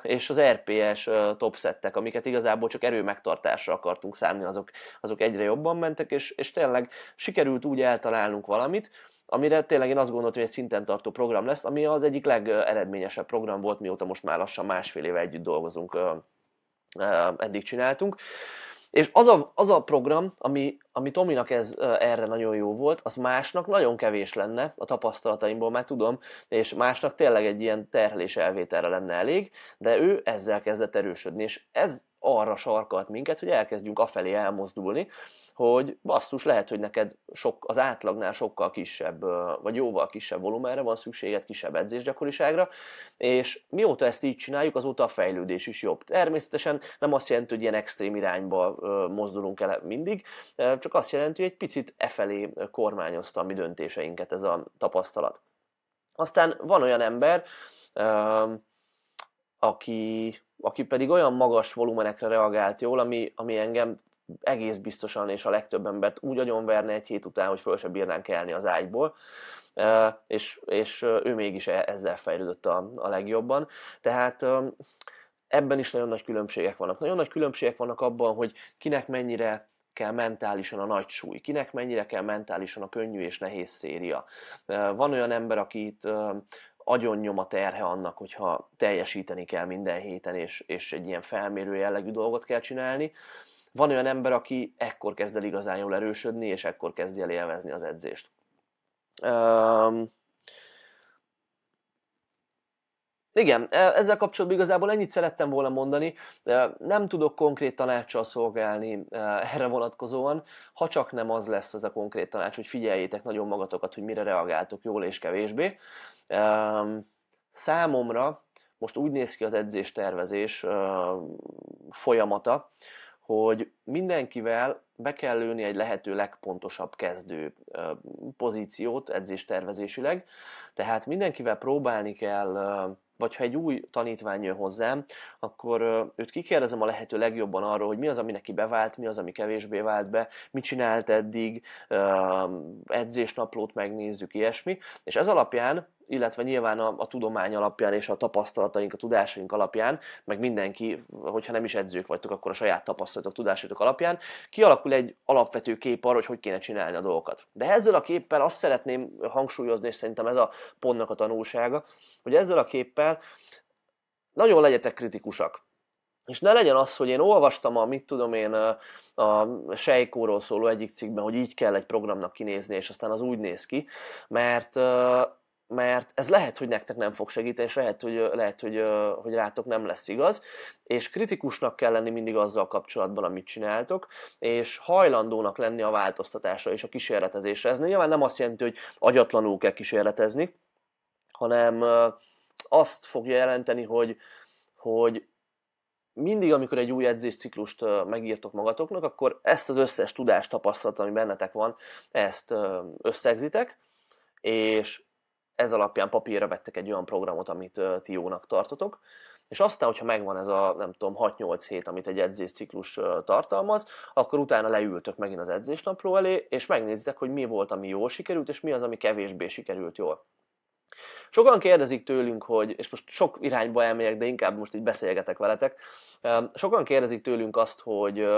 És az RPS top settek, amiket igazából csak erő megtartásra akartunk számni, azok, azok egyre jobban mentek, és, és tényleg sikerült úgy eltalálnunk valamit, amire tényleg én azt gondoltam, hogy egy szinten tartó program lesz, ami az egyik legeredményesebb program volt, mióta most már lassan másfél éve együtt dolgozunk, eddig csináltunk. És az a, az a program, ami, ami Tominak ez erre nagyon jó volt, az másnak nagyon kevés lenne, a tapasztalataimból már tudom, és másnak tényleg egy ilyen terhelés elvételre lenne elég, de ő ezzel kezdett erősödni, és ez arra sarkalt minket, hogy elkezdjünk afelé elmozdulni, hogy basszus, lehet, hogy neked sok, az átlagnál sokkal kisebb, vagy jóval kisebb volumenre van szükséged, kisebb edzésgyakoriságra, és mióta ezt így csináljuk, azóta a fejlődés is jobb. Természetesen nem azt jelenti, hogy ilyen extrém irányba mozdulunk el mindig, csak azt jelenti, hogy egy picit e felé kormányozta a mi döntéseinket ez a tapasztalat. Aztán van olyan ember, aki, aki pedig olyan magas volumenekre reagált jól, ami, ami engem egész biztosan, és a legtöbb embert úgy agyonverne egy hét után, hogy föl se bírnánk kelni az ágyból, és, és ő mégis e, ezzel fejlődött a, a legjobban. Tehát ebben is nagyon nagy különbségek vannak. Nagyon nagy különbségek vannak abban, hogy kinek mennyire kell mentálisan a nagy súly, kinek mennyire kell mentálisan a könnyű és nehéz széria. Van olyan ember, akit agyon nyom a terhe annak, hogyha teljesíteni kell minden héten, és, és egy ilyen felmérő jellegű dolgot kell csinálni. Van olyan ember, aki ekkor kezd el igazán jól erősödni, és ekkor kezdi el élvezni az edzést. Um, igen, e, ezzel kapcsolatban igazából ennyit szerettem volna mondani. Nem tudok konkrét tanácssal szolgálni e, erre vonatkozóan, ha csak nem az lesz ez a konkrét tanács, hogy figyeljétek nagyon magatokat, hogy mire reagáltok jól és kevésbé. Számomra most úgy néz ki az edzéstervezés folyamata, hogy mindenkivel be kell lőni egy lehető legpontosabb kezdő pozíciót edzéstervezésileg, tehát mindenkivel próbálni kell vagy ha egy új tanítvány jön hozzám, akkor őt kikérdezem a lehető legjobban arról, hogy mi az, ami neki bevált, mi az, ami kevésbé vált be, mit csinált eddig, edzésnaplót megnézzük, ilyesmi, és ez alapján illetve nyilván a, a tudomány alapján és a tapasztalataink, a tudásaink alapján, meg mindenki, hogyha nem is edzők vagytok, akkor a saját tapasztalatok, tudásaitok alapján, kialakul egy alapvető kép arra, hogy hogy kéne csinálni a dolgokat. De ezzel a képpel azt szeretném hangsúlyozni, és szerintem ez a pontnak a tanulsága, hogy ezzel a képpel nagyon legyetek kritikusak. És ne legyen az, hogy én olvastam a, mit tudom én, a Sejkóról szóló egyik cikkben, hogy így kell egy programnak kinézni, és aztán az úgy néz ki, mert mert ez lehet, hogy nektek nem fog segíteni, és lehet, hogy, lehet hogy, hogy rátok nem lesz igaz, és kritikusnak kell lenni mindig azzal kapcsolatban, amit csináltok, és hajlandónak lenni a változtatásra és a kísérletezésre. Ez nyilván nem azt jelenti, hogy agyatlanul kell kísérletezni, hanem azt fogja jelenteni, hogy, hogy mindig, amikor egy új edzésciklust megírtok magatoknak, akkor ezt az összes tudást, tapasztalat, ami bennetek van, ezt összegzitek, és ez alapján papírra vettek egy olyan programot, amit ti jónak tartotok, és aztán, hogyha megvan ez a, nem tudom, 6-8 hét, amit egy edzésciklus tartalmaz, akkor utána leültök megint az edzésnapló elé, és megnézitek, hogy mi volt, ami jól sikerült, és mi az, ami kevésbé sikerült jól. Sokan kérdezik tőlünk, hogy, és most sok irányba elmegyek, de inkább most így beszélgetek veletek, sokan kérdezik tőlünk azt, hogy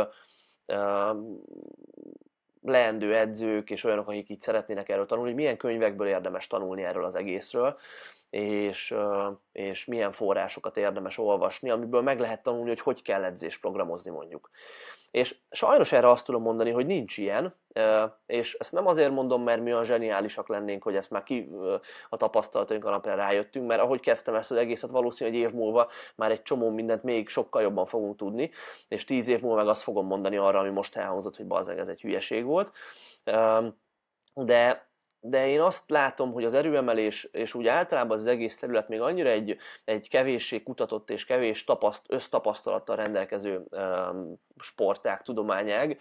leendő edzők és olyanok, akik így szeretnének erről tanulni, milyen könyvekből érdemes tanulni erről az egészről, és, és milyen forrásokat érdemes olvasni, amiből meg lehet tanulni, hogy hogy kell edzést programozni mondjuk. És sajnos erre azt tudom mondani, hogy nincs ilyen, és ezt nem azért mondom, mert mi olyan zseniálisak lennénk, hogy ezt már ki a tapasztalataink alapján rájöttünk, mert ahogy kezdtem ezt az egészet, valószínűleg egy év múlva már egy csomó mindent még sokkal jobban fogunk tudni, és tíz év múlva meg azt fogom mondani arra, ami most elhangzott, hogy bazeg, ez egy hülyeség volt. De, de én azt látom, hogy az erőemelés, és úgy általában az egész terület még annyira egy, egy kevéssé kutatott és kevés tapaszt, össztapasztalattal rendelkező um, sportág, tudományág,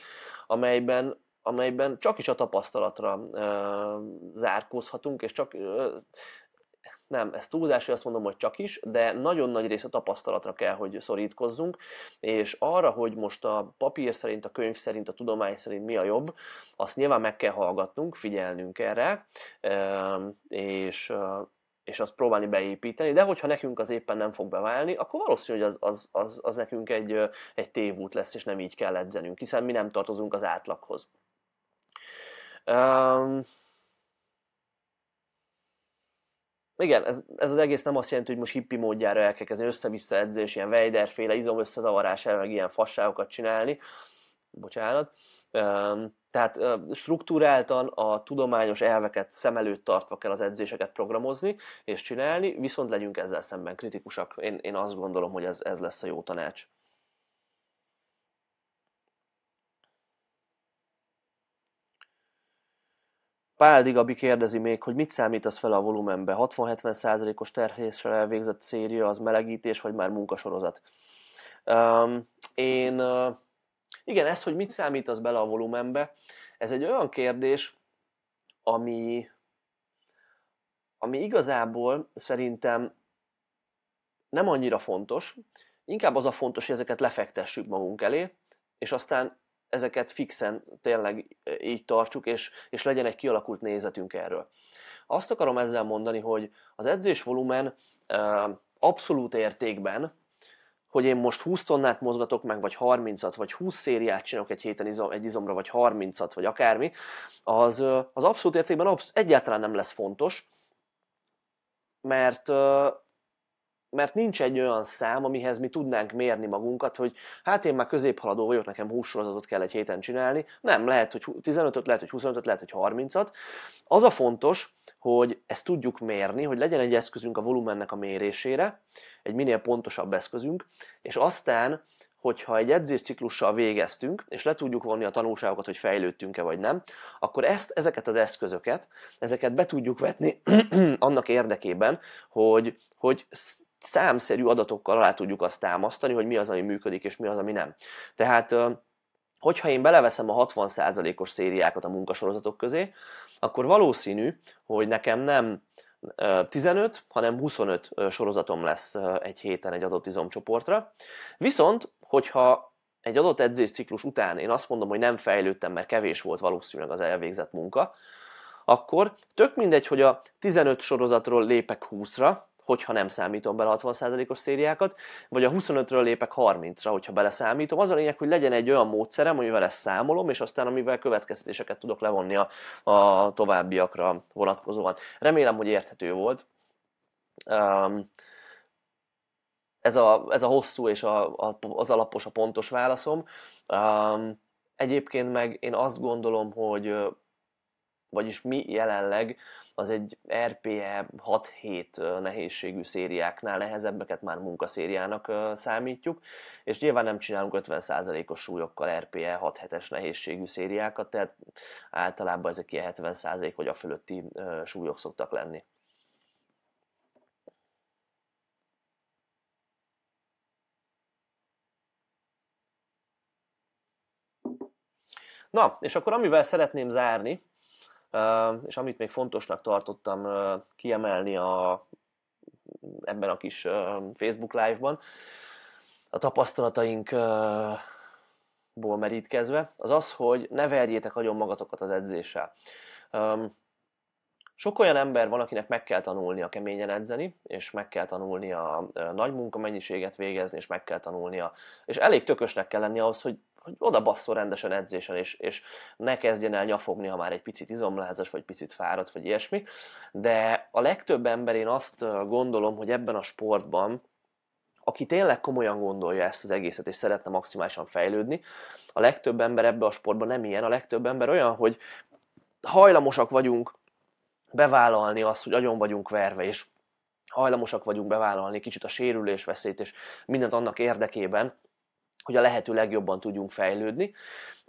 amelyben amelyben csak is a tapasztalatra uh, zárkózhatunk, és csak uh, nem, ez túlzás, hogy azt mondom, hogy csak is, de nagyon nagy rész tapasztalatra kell, hogy szorítkozzunk, és arra, hogy most a papír szerint, a könyv szerint, a tudomány szerint mi a jobb, azt nyilván meg kell hallgatnunk, figyelnünk erre, és és azt próbálni beépíteni, de hogyha nekünk az éppen nem fog beválni, akkor valószínű, hogy az, az, az, az nekünk egy, egy tévút lesz, és nem így kell edzenünk, hiszen mi nem tartozunk az átlaghoz. Um, igen, ez, ez az egész nem azt jelenti, hogy most hippi módjára el kell kezdeni össze-vissza edzés, ilyen Weider-féle izom meg ilyen fasságokat csinálni. Bocsánat. Tehát struktúráltan a tudományos elveket szem előtt tartva kell az edzéseket programozni és csinálni, viszont legyünk ezzel szemben kritikusak. Én, én azt gondolom, hogy ez, ez lesz a jó tanács. Pál Gabi kérdezi még, hogy mit számítasz fel a volumenbe? 60-70%-os terhéssel elvégzett széria, az melegítés, vagy már munkasorozat? Um, én, uh, igen, ez, hogy mit számítasz bele a volumenbe, ez egy olyan kérdés, ami, ami igazából szerintem nem annyira fontos, inkább az a fontos, hogy ezeket lefektessük magunk elé, és aztán ezeket fixen tényleg így tartsuk, és, és legyen egy kialakult nézetünk erről. Azt akarom ezzel mondani, hogy az edzés volumen abszolút értékben, hogy én most 20 tonnát mozgatok meg, vagy 30-at, vagy 20 szériát csinálok egy héten izom, egy izomra, vagy 30-at, vagy akármi, az, az abszolút értékben absz- egyáltalán nem lesz fontos, mert mert nincs egy olyan szám, amihez mi tudnánk mérni magunkat, hogy hát én már középhaladó vagyok, nekem hússorozatot kell egy héten csinálni. Nem, lehet, hogy 15-öt, lehet, hogy 25-öt, lehet, hogy 30-at. Az a fontos, hogy ezt tudjuk mérni, hogy legyen egy eszközünk a volumennek a mérésére, egy minél pontosabb eszközünk, és aztán hogyha egy edzésciklussal végeztünk, és le tudjuk vonni a tanulságokat, hogy fejlődtünk-e vagy nem, akkor ezt, ezeket az eszközöket, ezeket be tudjuk vetni annak érdekében, hogy, hogy számszerű adatokkal alá tudjuk azt támasztani, hogy mi az, ami működik, és mi az, ami nem. Tehát, hogyha én beleveszem a 60%-os szériákat a munkasorozatok közé, akkor valószínű, hogy nekem nem 15, hanem 25 sorozatom lesz egy héten egy adott izomcsoportra. Viszont, hogyha egy adott edzésciklus után én azt mondom, hogy nem fejlődtem, mert kevés volt valószínűleg az elvégzett munka, akkor tök mindegy, hogy a 15 sorozatról lépek 20-ra, hogyha nem számítom bele 60%-os szériákat, vagy a 25-ről lépek 30-ra, hogyha beleszámítom. Az a lényeg, hogy legyen egy olyan módszerem, amivel ezt számolom, és aztán amivel következtetéseket tudok levonni a, a továbbiakra vonatkozóan. Remélem, hogy érthető volt. Um, ez a, ez a hosszú és a, a, az alapos, a pontos válaszom. Um, egyébként meg én azt gondolom, hogy vagyis mi jelenleg az egy RPE 6-7 nehézségű szériáknál nehezebbeket már munkaszériának számítjuk, és nyilván nem csinálunk 50%-os súlyokkal RPE 6-7-es nehézségű szériákat, tehát általában ezek ilyen 70% vagy a fölötti súlyok szoktak lenni. Na, és akkor amivel szeretném zárni, és amit még fontosnak tartottam kiemelni a, ebben a kis Facebook live-ban, a tapasztalatainkból merítkezve, az az, hogy ne verjétek nagyon magatokat az edzéssel. Sok olyan ember van, akinek meg kell tanulnia keményen edzeni, és meg kell tanulnia nagy munkamennyiséget végezni, és meg kell tanulnia, és elég tökösnek kell lenni ahhoz, hogy hogy oda basszol rendesen edzésen, és, és ne kezdjen el nyafogni, ha már egy picit izomlázas, vagy picit fáradt, vagy ilyesmi. De a legtöbb ember én azt gondolom, hogy ebben a sportban aki tényleg komolyan gondolja ezt az egészet, és szeretne maximálisan fejlődni, a legtöbb ember ebbe a sportban nem ilyen, a legtöbb ember olyan, hogy hajlamosak vagyunk bevállalni azt, hogy agyon vagyunk verve, és hajlamosak vagyunk bevállalni kicsit a sérülés veszélyt, és mindent annak érdekében, hogy a lehető legjobban tudjunk fejlődni.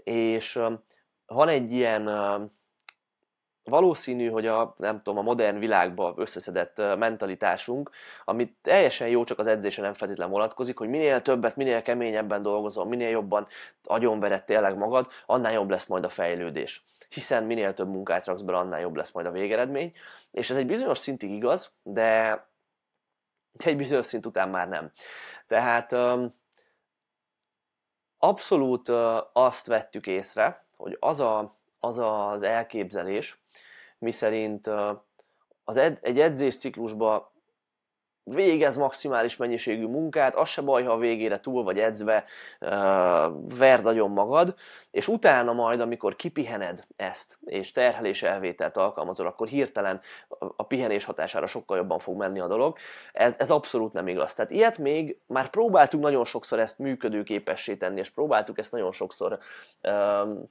És van egy ilyen valószínű, hogy a, nem tudom, a modern világban összeszedett mentalitásunk, amit teljesen jó, csak az edzésen nem feltétlenül vonatkozik, hogy minél többet, minél keményebben dolgozol, minél jobban agyonvered tényleg magad, annál jobb lesz majd a fejlődés. Hiszen minél több munkát raksz bele, annál jobb lesz majd a végeredmény. És ez egy bizonyos szintig igaz, de egy bizonyos szint után már nem. Tehát abszolút azt vettük észre, hogy az, a, az az elképzelés, miszerint az ed, egy edzésciklusban végez maximális mennyiségű munkát, az se baj, ha a végére túl vagy edzve, verd nagyon magad, és utána majd, amikor kipihened ezt, és terhelés elvételt alkalmazol, akkor hirtelen a pihenés hatására sokkal jobban fog menni a dolog. Ez, ez abszolút nem igaz. Tehát ilyet még már próbáltuk nagyon sokszor ezt működőképessé tenni, és próbáltuk ezt nagyon sokszor um,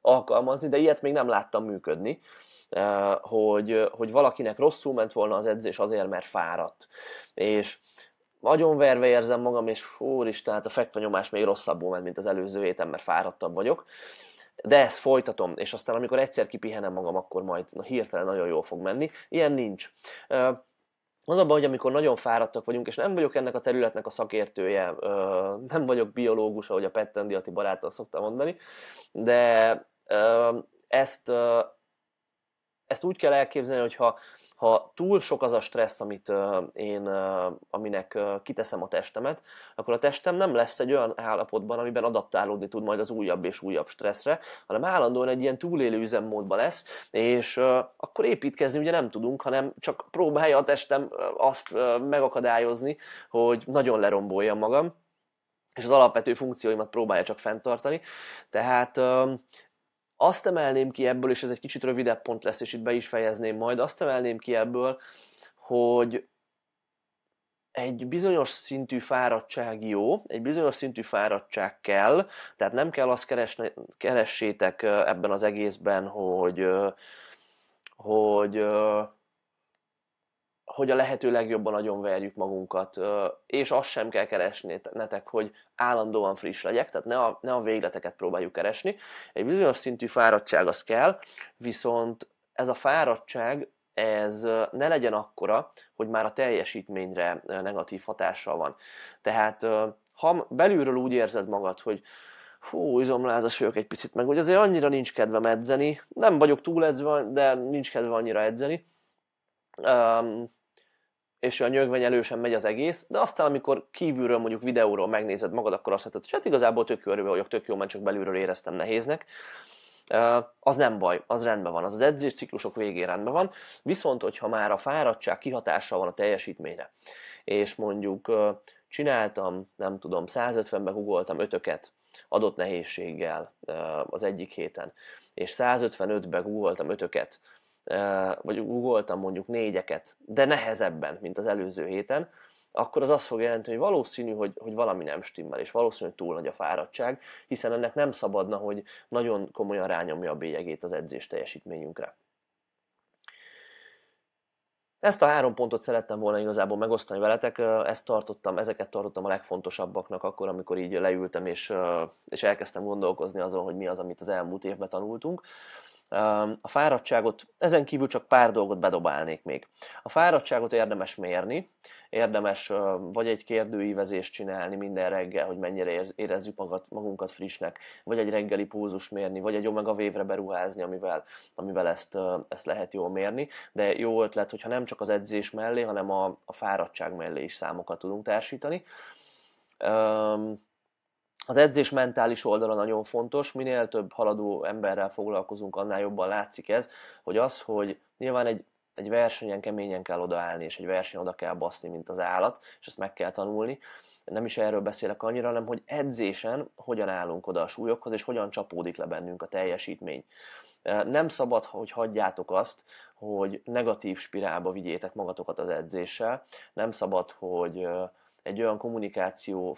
alkalmazni, de ilyet még nem láttam működni hogy, hogy valakinek rosszul ment volna az edzés azért, mert fáradt. És nagyon verve érzem magam, és úristen, hát a fekvenyomás még rosszabbul ment, mint az előző héten, mert fáradtabb vagyok. De ezt folytatom, és aztán amikor egyszer kipihenem magam, akkor majd na, hirtelen nagyon jól fog menni. Ilyen nincs. Az abban, hogy amikor nagyon fáradtak vagyunk, és nem vagyok ennek a területnek a szakértője, nem vagyok biológus, ahogy a Pettendiati barátok szoktam mondani, de ezt ezt úgy kell elképzelni, hogy ha, ha túl sok az a stressz, amit én, aminek kiteszem a testemet, akkor a testem nem lesz egy olyan állapotban, amiben adaptálódni tud majd az újabb és újabb stresszre, hanem állandóan egy ilyen túlélő üzemmódban lesz, és akkor építkezni ugye nem tudunk, hanem csak próbálja a testem azt megakadályozni, hogy nagyon leromboljam magam, és az alapvető funkcióimat próbálja csak fenntartani. Tehát azt emelném ki ebből, és ez egy kicsit rövidebb pont lesz, és itt be is fejezném majd, azt emelném ki ebből, hogy egy bizonyos szintű fáradtság jó, egy bizonyos szintű fáradtság kell, tehát nem kell azt keresne, keressétek ebben az egészben, hogy, hogy hogy a lehető legjobban nagyon verjük magunkat, és azt sem kell keresni netek, hogy állandóan friss legyek, tehát ne a, ne a végleteket próbáljuk keresni. Egy bizonyos szintű fáradtság az kell, viszont ez a fáradtság, ez ne legyen akkora, hogy már a teljesítményre negatív hatással van. Tehát ha belülről úgy érzed magad, hogy fú, izomlázas vagyok egy picit, meg hogy azért annyira nincs kedvem edzeni, nem vagyok túl edzve, de nincs kedve annyira edzeni, és olyan nyögvenyelősen megy az egész, de aztán amikor kívülről mondjuk videóról megnézed magad, akkor azt mondod, hogy hát igazából tök jó vagyok, tök jó, mert csak belülről éreztem nehéznek. Az nem baj, az rendben van, az az edzés ciklusok végén rendben van, viszont hogyha már a fáradtság kihatással van a teljesítményre, és mondjuk csináltam, nem tudom, 150-ben googoltam ötöket adott nehézséggel az egyik héten, és 155-ben googoltam ötöket vagy googoltam mondjuk négyeket, de nehezebben, mint az előző héten, akkor az azt fog jelenteni, hogy valószínű, hogy, hogy valami nem stimmel, és valószínű, hogy túl nagy a fáradtság, hiszen ennek nem szabadna, hogy nagyon komolyan rányomja a bélyegét az edzés teljesítményünkre. Ezt a három pontot szerettem volna igazából megosztani veletek, ezt tartottam, ezeket tartottam a legfontosabbaknak akkor, amikor így leültem és, és elkezdtem gondolkozni azon, hogy mi az, amit az elmúlt évben tanultunk. A fáradtságot, ezen kívül csak pár dolgot bedobálnék még. A fáradtságot érdemes mérni, érdemes vagy egy kérdőívezést csinálni minden reggel, hogy mennyire érezzük magat, magunkat frissnek, vagy egy reggeli pulzus mérni, vagy egy omega vévre beruházni, amivel, amivel ezt, ezt lehet jól mérni. De jó ötlet, hogyha nem csak az edzés mellé, hanem a, a fáradtság mellé is számokat tudunk társítani. Az edzés mentális oldala nagyon fontos, minél több haladó emberrel foglalkozunk, annál jobban látszik ez, hogy az, hogy nyilván egy, egy versenyen keményen kell odaállni, és egy versenyen oda kell baszni, mint az állat, és ezt meg kell tanulni. Nem is erről beszélek annyira, hanem hogy edzésen hogyan állunk oda a súlyokhoz, és hogyan csapódik le bennünk a teljesítmény. Nem szabad, hogy hagyjátok azt, hogy negatív spirálba vigyétek magatokat az edzéssel, nem szabad, hogy egy olyan kommunikáció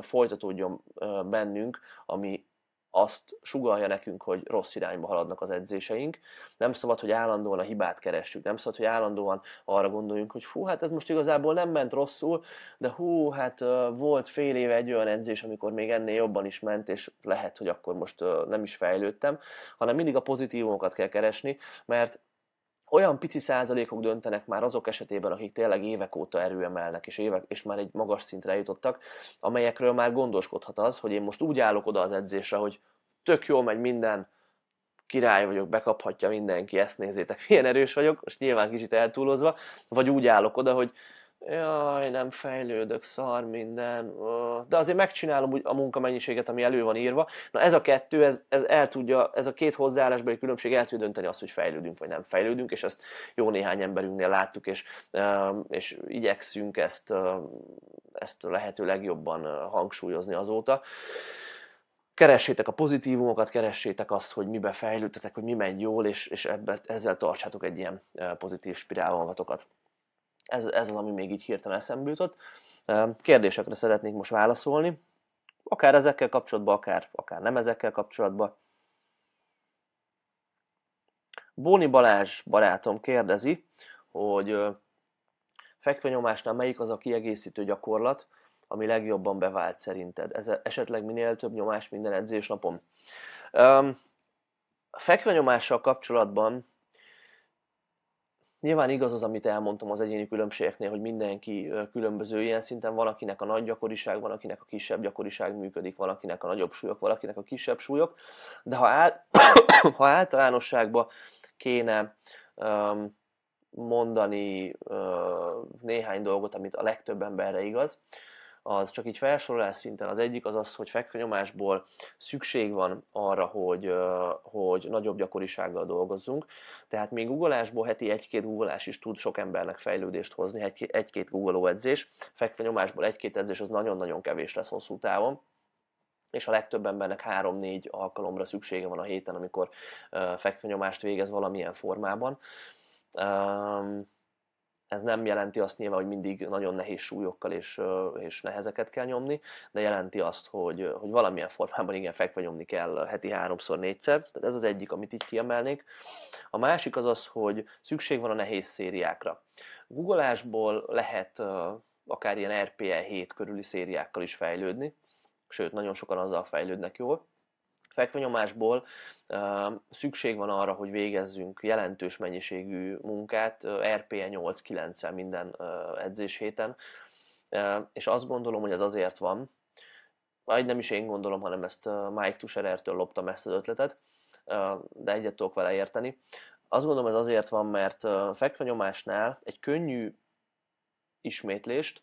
folytatódjon bennünk, ami azt sugalja nekünk, hogy rossz irányba haladnak az edzéseink. Nem szabad, hogy állandóan a hibát keressük, nem szabad, hogy állandóan arra gondoljunk, hogy hú, hát ez most igazából nem ment rosszul, de hú, hát volt fél éve egy olyan edzés, amikor még ennél jobban is ment, és lehet, hogy akkor most nem is fejlődtem, hanem mindig a pozitívumokat kell keresni, mert olyan pici százalékok döntenek már azok esetében, akik tényleg évek óta erőemelnek, és, évek, és már egy magas szintre jutottak, amelyekről már gondoskodhat az, hogy én most úgy állok oda az edzésre, hogy tök jól megy minden, király vagyok, bekaphatja mindenki, ezt nézzétek, milyen erős vagyok, most nyilván kicsit eltúlozva, vagy úgy állok oda, hogy jaj, nem fejlődök, szar minden, de azért megcsinálom a munkamennyiséget, ami elő van írva. Na ez a kettő, ez, ez el tudja, ez a két hozzáállásbeli különbség el tudja dönteni azt, hogy fejlődünk vagy nem fejlődünk, és ezt jó néhány emberünknél láttuk, és, és igyekszünk ezt, ezt lehető legjobban hangsúlyozni azóta. Keressétek a pozitívumokat, keressétek azt, hogy mibe fejlődtetek, hogy mi megy jól, és, és ebbe, ezzel tartsátok egy ilyen pozitív spirál magatokat. Ez, ez az, ami még így hirtelen eszembe jutott. Kérdésekre szeretnék most válaszolni, akár ezekkel kapcsolatban, akár, akár nem ezekkel kapcsolatban. Bóni Balázs barátom kérdezi, hogy fekvenyomásnál melyik az a kiegészítő gyakorlat, ami legjobban bevált szerinted? Ez esetleg minél több nyomás minden edzésnapon? A fekvenyomással kapcsolatban Nyilván igaz az, amit elmondtam az egyéni különbségeknél, hogy mindenki különböző ilyen szinten, van akinek a nagy gyakoriság, van akinek a kisebb gyakoriság működik, van akinek a nagyobb súlyok, valakinek a kisebb súlyok, de ha, áll, ha általánosságban kéne um, mondani uh, néhány dolgot, amit a legtöbb emberre igaz, az csak így felsorolás szinten az egyik az az, hogy fekvenyomásból szükség van arra, hogy, hogy nagyobb gyakorisággal dolgozzunk. Tehát még googolásból heti egy-két googolás is tud sok embernek fejlődést hozni, egy-két googoló edzés. Fekvenyomásból egy-két edzés az nagyon-nagyon kevés lesz hosszú távon és a legtöbb embernek 3-4 alkalomra szüksége van a héten, amikor fekvenyomást végez valamilyen formában. Um, ez nem jelenti azt nyilván, hogy mindig nagyon nehéz súlyokkal és, és nehezeket kell nyomni, de jelenti azt, hogy, hogy valamilyen formában igen fekve nyomni kell heti háromszor, négyszer. Tehát ez az egyik, amit így kiemelnék. A másik az az, hogy szükség van a nehéz szériákra. Googleásból lehet akár ilyen RPE 7 körüli szériákkal is fejlődni, sőt, nagyon sokan azzal fejlődnek jól fekvenyomásból szükség van arra, hogy végezzünk jelentős mennyiségű munkát, RPE 8-9-el minden edzés héten, és azt gondolom, hogy ez azért van, vagy nem is én gondolom, hanem ezt Mike Tusherertől loptam ezt az ötletet, de egyet tudok vele érteni. Azt gondolom, ez azért van, mert fekvenyomásnál egy könnyű ismétlést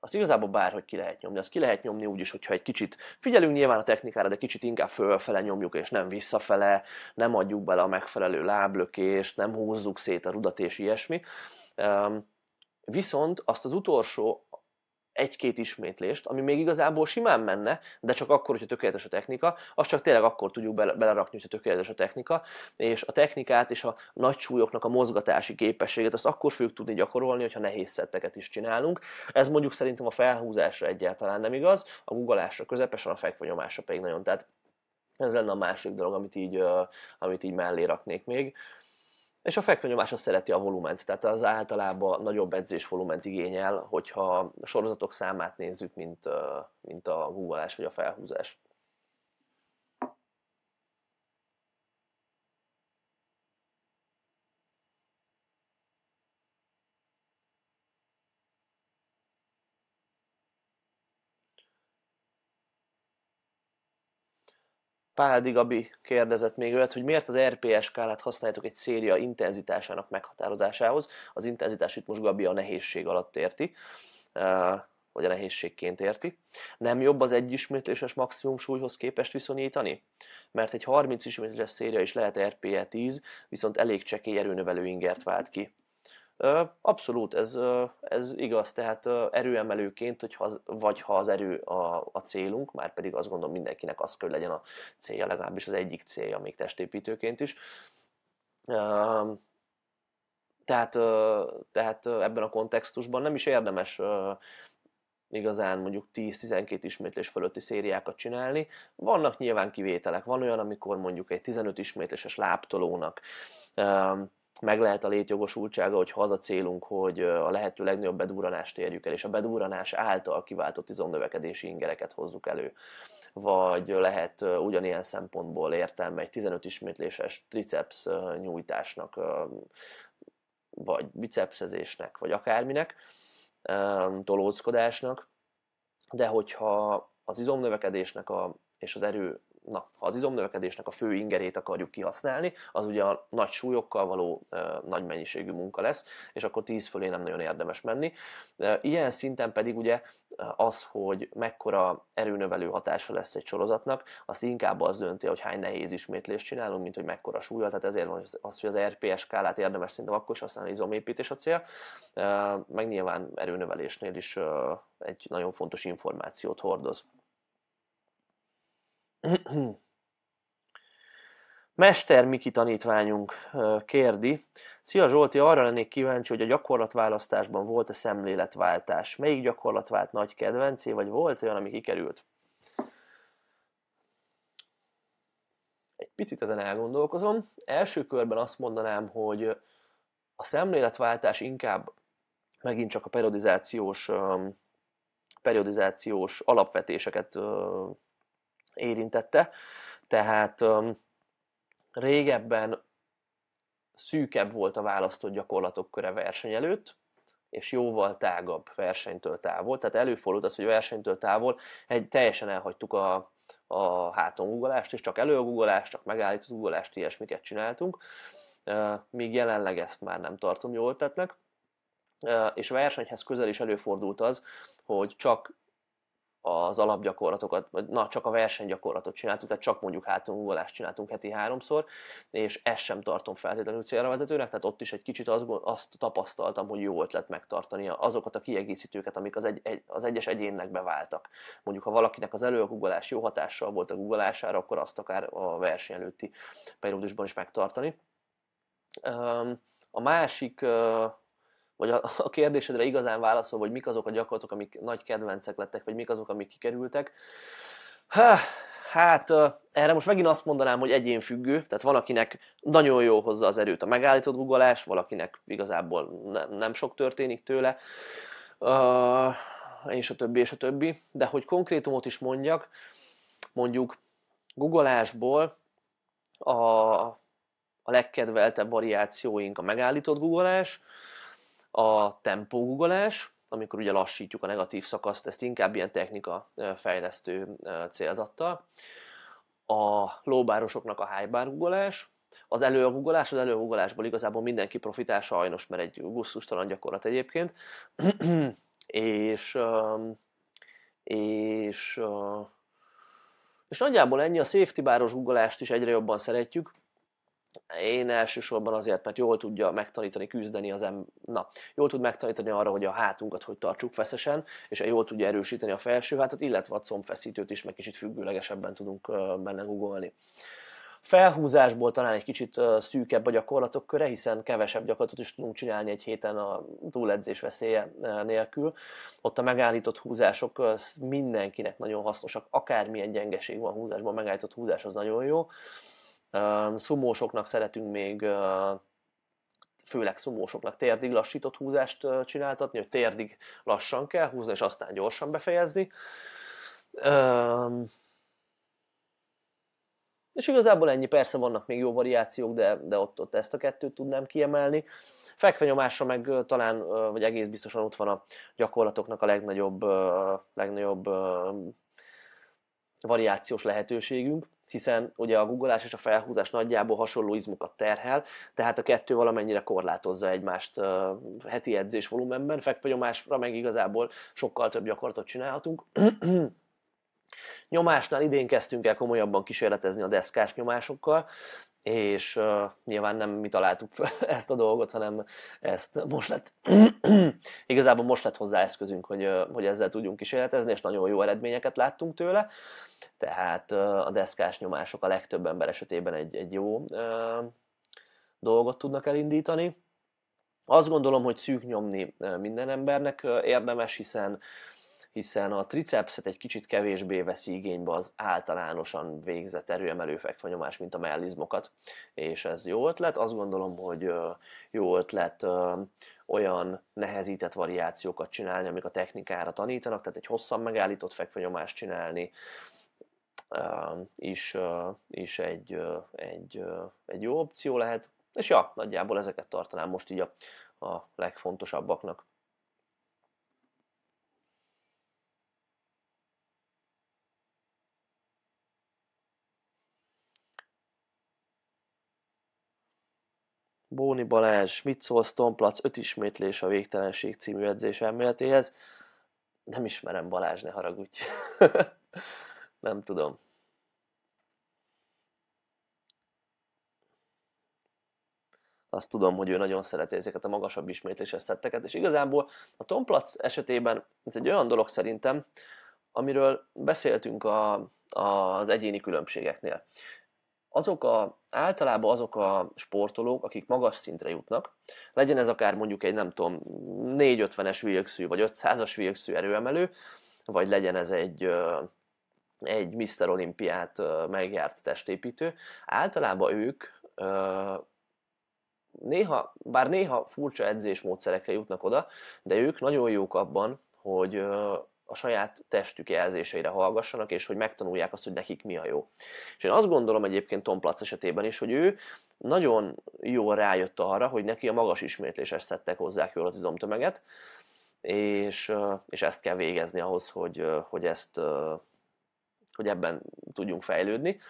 azt igazából bárhogy ki lehet nyomni. Azt ki lehet nyomni úgy is, hogyha egy kicsit figyelünk nyilván a technikára, de kicsit inkább fölfele nyomjuk, és nem visszafele, nem adjuk bele a megfelelő láblökést, nem húzzuk szét a rudat és ilyesmi. Viszont azt az utolsó egy-két ismétlést, ami még igazából simán menne, de csak akkor, hogyha tökéletes a technika, azt csak tényleg akkor tudjuk bele, belerakni, hogyha tökéletes a technika, és a technikát és a nagy súlyoknak a mozgatási képességet azt akkor fogjuk tudni gyakorolni, hogyha nehéz szetteket is csinálunk. Ez mondjuk szerintem a felhúzásra egyáltalán nem igaz, a guggolásra közepesen, a fekvanyomásra pedig nagyon. Tehát ez lenne a másik dolog, amit így, amit így mellé raknék még. És a fekvenyomás azt szereti a volument, tehát az általában nagyobb edzés volument igényel, hogyha a sorozatok számát nézzük, mint, mint a googleás vagy a felhúzás. Páldi Gabi kérdezett még olyat, hogy miért az RPS skálát használjátok egy széria intenzitásának meghatározásához. Az intenzitás itt most Gabi a nehézség alatt érti, vagy a nehézségként érti. Nem jobb az egy ismétléses maximum súlyhoz képest viszonyítani? Mert egy 30 ismétléses széria is lehet RPE 10, viszont elég csekély erőnövelő ingert vált ki. Abszolút, ez, ez igaz, tehát erőemelőként, hogyha az, vagy ha az erő a, a célunk, már pedig azt gondolom mindenkinek az kell, legyen a célja, legalábbis az egyik célja, még testépítőként is. Tehát, tehát ebben a kontextusban nem is érdemes igazán mondjuk 10-12 ismétlés fölötti szériákat csinálni. Vannak nyilván kivételek, van olyan, amikor mondjuk egy 15 ismétléses láptolónak meg lehet a létjogosultsága, hogyha az a célunk, hogy a lehető legnagyobb bedúranást érjük el, és a bedúranás által kiváltott izomnövekedési ingereket hozzuk elő. Vagy lehet ugyanilyen szempontból értelme egy 15 ismétléses triceps nyújtásnak, vagy bicepszezésnek, vagy akárminek, tolózkodásnak, de hogyha az izomnövekedésnek a, és az erő Na, ha az izomnövekedésnek a fő ingerét akarjuk kihasználni, az ugye a nagy súlyokkal való e, nagy mennyiségű munka lesz, és akkor 10 fölé nem nagyon érdemes menni. E, ilyen szinten pedig ugye az, hogy mekkora erőnövelő hatása lesz egy sorozatnak, azt inkább az dönti, hogy hány nehéz ismétlést csinálunk, mint hogy mekkora súlya, tehát ezért van az, hogy az RPS skálát érdemes szerintem akkor is használni, izomépítés a cél, e, meg nyilván erőnövelésnél is egy nagyon fontos információt hordoz. Mester Miki tanítványunk kérdi, Szia Zsolti, arra lennék kíváncsi, hogy a gyakorlatválasztásban volt-e szemléletváltás? Melyik gyakorlat vált nagy kedvencé, vagy volt olyan, ami kikerült? Egy picit ezen elgondolkozom. Első körben azt mondanám, hogy a szemléletváltás inkább megint csak a periodizációs, periodizációs alapvetéseket érintette. Tehát régebben szűkebb volt a választott gyakorlatok köre verseny előtt, és jóval tágabb versenytől távol. Tehát előfordult az, hogy versenytől távol egy, teljesen elhagytuk a, a háton guggolást, és csak előgugolást, csak megállított guggolást, ilyesmiket csináltunk, míg jelenleg ezt már nem tartom jól tettnek. És versenyhez közel is előfordult az, hogy csak az alapgyakorlatokat, vagy na, csak a versenygyakorlatot csináltuk, tehát csak mondjuk hátungugolást csináltunk heti háromszor, és ezt sem tartom feltétlenül célra vezetőnek, tehát ott is egy kicsit azt, azt tapasztaltam, hogy jó ötlet megtartani azokat a kiegészítőket, amik az, egy, egy, az egyes egyénnek beváltak. Mondjuk, ha valakinek az előgugolás jó hatással volt a guggolására, akkor azt akár a verseny előtti periódusban is megtartani. A másik vagy a, a kérdésedre igazán válaszol, hogy mik azok a gyakorlatok, amik nagy kedvencek lettek, vagy mik azok, amik kikerültek. Há, hát erre most megint azt mondanám, hogy egyén függő, tehát van, akinek nagyon jó hozza az erőt a megállított googolás, valakinek igazából nem, nem sok történik tőle, és a többi, és a többi. De hogy konkrétumot is mondjak, mondjuk googolásból a, a legkedveltebb variációink a megállított googolás, a tempógugolás, amikor ugye lassítjuk a negatív szakaszt, ezt inkább ilyen technika fejlesztő célzattal. A lóbárosoknak a highbar googolás, az előgugolás, az előgugolásból igazából mindenki profitál sajnos, mert egy gusztustalan gyakorlat egyébként. és, és, és nagyjából ennyi, a safety báros guggolást is egyre jobban szeretjük, én elsősorban azért, mert jól tudja megtanítani küzdeni az em... Na, jól tud megtanítani arra, hogy a hátunkat hogy tartsuk feszesen, és jól tudja erősíteni a felső hátat, illetve a combfeszítőt is, meg kicsit függőlegesebben tudunk benne googolni. Felhúzásból talán egy kicsit szűkebb a gyakorlatok köre, hiszen kevesebb gyakorlatot is tudunk csinálni egy héten a túledzés veszélye nélkül. Ott a megállított húzások mindenkinek nagyon hasznosak, akármilyen gyengeség van húzásban, megállított húzás az nagyon jó Szumósoknak szeretünk még főleg szumósoknak térdig lassított húzást csináltatni, hogy térdig lassan kell húzni, és aztán gyorsan befejezni. És igazából ennyi, persze vannak még jó variációk, de, de ott, ott ezt a kettőt tudnám kiemelni. Fekvenyomásra meg talán, vagy egész biztosan ott van a gyakorlatoknak a legnagyobb, legnagyobb variációs lehetőségünk hiszen ugye a googolás és a felhúzás nagyjából hasonló izmokat terhel, tehát a kettő valamennyire korlátozza egymást heti edzés volumenben, fekvőnyomásra meg igazából sokkal több gyakorlatot csinálhatunk. Nyomásnál idén kezdtünk el komolyabban kísérletezni a deszkás nyomásokkal, és uh, nyilván nem mi találtuk fel ezt a dolgot, hanem ezt most lett, igazából most lett hozzá eszközünk, hogy, uh, hogy ezzel tudjunk kísérletezni, és nagyon jó eredményeket láttunk tőle tehát a deszkás nyomások a legtöbb ember esetében egy, egy jó dolgot tudnak elindítani. Azt gondolom, hogy szűk nyomni minden embernek érdemes, hiszen hiszen a tricepset egy kicsit kevésbé veszi igénybe az általánosan végzett erőemelő fekvanyomás, mint a mellizmokat, és ez jó ötlet. Azt gondolom, hogy jó ötlet olyan nehezített variációkat csinálni, amik a technikára tanítanak, tehát egy hosszan megállított fekvenyomást csinálni, is, is egy, egy, egy jó opció lehet. És ja, nagyjából ezeket tartanám most így a, a legfontosabbaknak. Bóni Balázs, mit szólsz Tomplac 5 ismétlés a Végtelenség című edzés elméletéhez? Nem ismerem Balázs, ne haragudj. Nem tudom. Azt tudom, hogy ő nagyon szereti ezeket a magasabb ismétléses szetteket, és igazából a Tomplac esetében ez egy olyan dolog szerintem, amiről beszéltünk a, az egyéni különbségeknél azok a, általában azok a sportolók, akik magas szintre jutnak, legyen ez akár mondjuk egy nem tudom 450-es vilkszű, vagy 500-as vilkszű erőemelő, vagy legyen ez egy, egy Mr. Olimpiát megjárt testépítő, általában ők néha, bár néha furcsa edzésmódszerekkel jutnak oda, de ők nagyon jók abban, hogy a saját testük jelzéseire hallgassanak, és hogy megtanulják azt, hogy nekik mi a jó. És én azt gondolom egyébként Tom Platz esetében is, hogy ő nagyon jól rájött arra, hogy neki a magas ismétléses szettek hozzák jól az izomtömeget, és, és ezt kell végezni ahhoz, hogy, hogy ezt hogy ebben tudjunk fejlődni.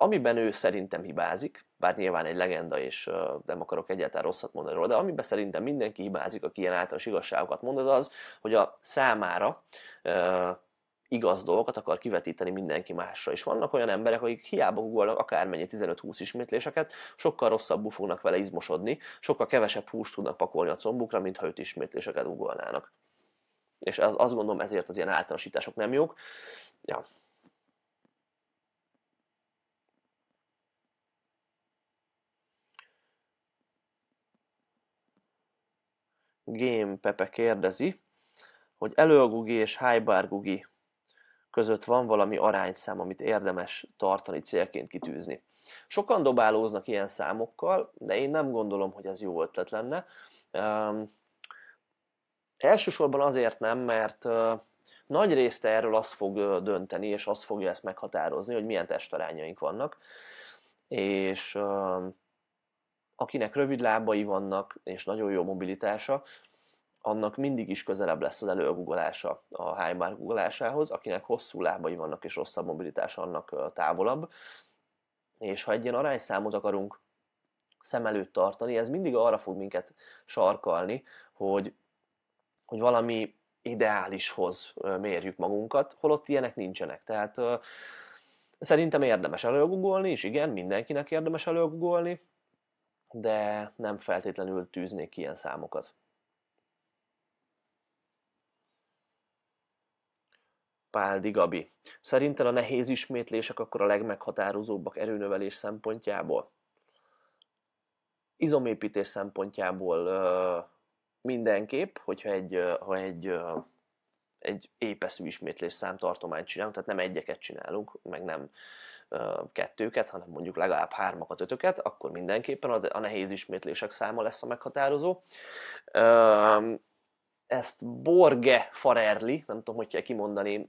Amiben ő szerintem hibázik, bár nyilván egy legenda, és nem akarok egyáltalán rosszat mondani róla, de amiben szerintem mindenki hibázik, aki ilyen általános igazságokat mond, az az, hogy a számára igaz dolgokat akar kivetíteni mindenki másra. És vannak olyan emberek, akik hiába googolnak akármennyi 15-20 ismétléseket, sokkal rosszabbul fognak vele izmosodni, sokkal kevesebb húst tudnak pakolni a combukra, mint ha 5 ismétléseket googolnának. És az, azt gondolom ezért az ilyen általánosítások nem jók. Ja, Game Pepe kérdezi, hogy Gugi és Gugi között van valami arányszám, amit érdemes tartani célként kitűzni. Sokan dobálóznak ilyen számokkal, de én nem gondolom, hogy ez jó ötlet lenne. Um, elsősorban azért nem, mert uh, nagy részt erről az fog dönteni, és az fogja ezt meghatározni, hogy milyen testarányaink vannak. És uh, akinek rövid lábai vannak, és nagyon jó mobilitása, annak mindig is közelebb lesz az előgugolása a high bar guggolásához, akinek hosszú lábai vannak és rosszabb mobilitása, annak távolabb. És ha egy ilyen arányszámot akarunk szem előtt tartani, ez mindig arra fog minket sarkalni, hogy, hogy valami ideálishoz mérjük magunkat, holott ilyenek nincsenek. Tehát szerintem érdemes előgugolni, és igen, mindenkinek érdemes előgugolni, de nem feltétlenül tűznék ilyen számokat. Páldi Gabi. Szerinted a nehéz ismétlések akkor a legmeghatározóbbak erőnövelés szempontjából? Izomépítés szempontjából mindenképp, hogyha egy, ha egy, egy épeszű ismétlés számtartományt csinálunk, tehát nem egyeket csinálunk, meg nem kettőket, hanem mondjuk legalább hármakat, ötöket, akkor mindenképpen az, a nehéz ismétlések száma lesz a meghatározó. Ezt Borge Farerli, nem tudom, hogy kell kimondani,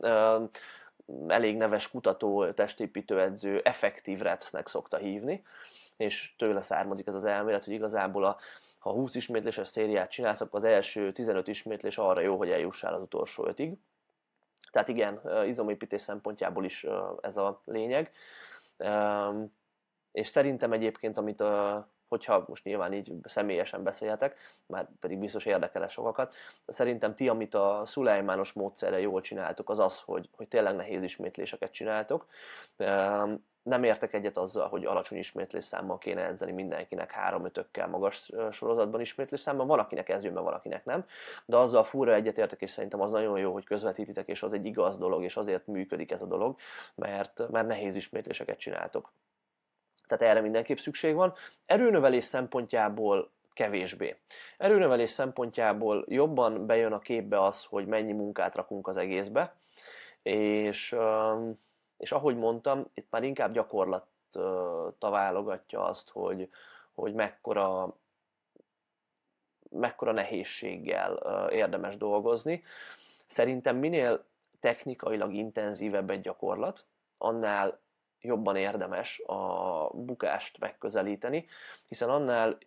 elég neves kutató, testépítőedző, effektív repsnek szokta hívni, és tőle származik ez az elmélet, hogy igazából a, ha 20 ismétléses szériát csinálsz, akkor az első 15 ismétlés arra jó, hogy eljussál az utolsó ötig. Tehát igen, izomépítés szempontjából is ez a lényeg. És szerintem egyébként, amit hogyha most nyilván így személyesen beszélhetek, már pedig biztos érdekel sokakat, de szerintem ti, amit a szulejmános módszerre jól csináltok, az az, hogy, hogy tényleg nehéz ismétléseket csináltok. Nem értek egyet azzal, hogy alacsony ismétlés számmal kéne edzeni mindenkinek három ötökkel magas sorozatban ismétlés számban. Van, akinek ez jön, van, akinek nem. De azzal fúra egyetértek, és szerintem az nagyon jó, hogy közvetítitek, és az egy igaz dolog, és azért működik ez a dolog, mert, mert nehéz ismétléseket csináltok tehát erre mindenképp szükség van. Erőnövelés szempontjából kevésbé. Erőnövelés szempontjából jobban bejön a képbe az, hogy mennyi munkát rakunk az egészbe, és, és ahogy mondtam, itt már inkább gyakorlat válogatja azt, hogy, hogy mekkora, mekkora nehézséggel érdemes dolgozni. Szerintem minél technikailag intenzívebb egy gyakorlat, annál jobban érdemes a bukást megközelíteni, hiszen annál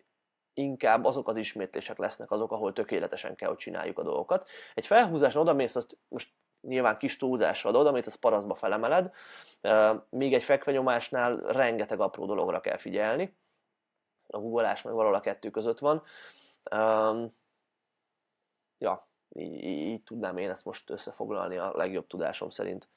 inkább azok az ismétlések lesznek azok, ahol tökéletesen kell, hogy csináljuk a dolgokat. Egy felhúzáson odamész, azt most nyilván kis túlzással oda, amit az paraszba felemeled, míg egy fekvenyomásnál rengeteg apró dologra kell figyelni. A googolás meg valahol a kettő között van. Ja, így, így tudnám én ezt most összefoglalni a legjobb tudásom szerint.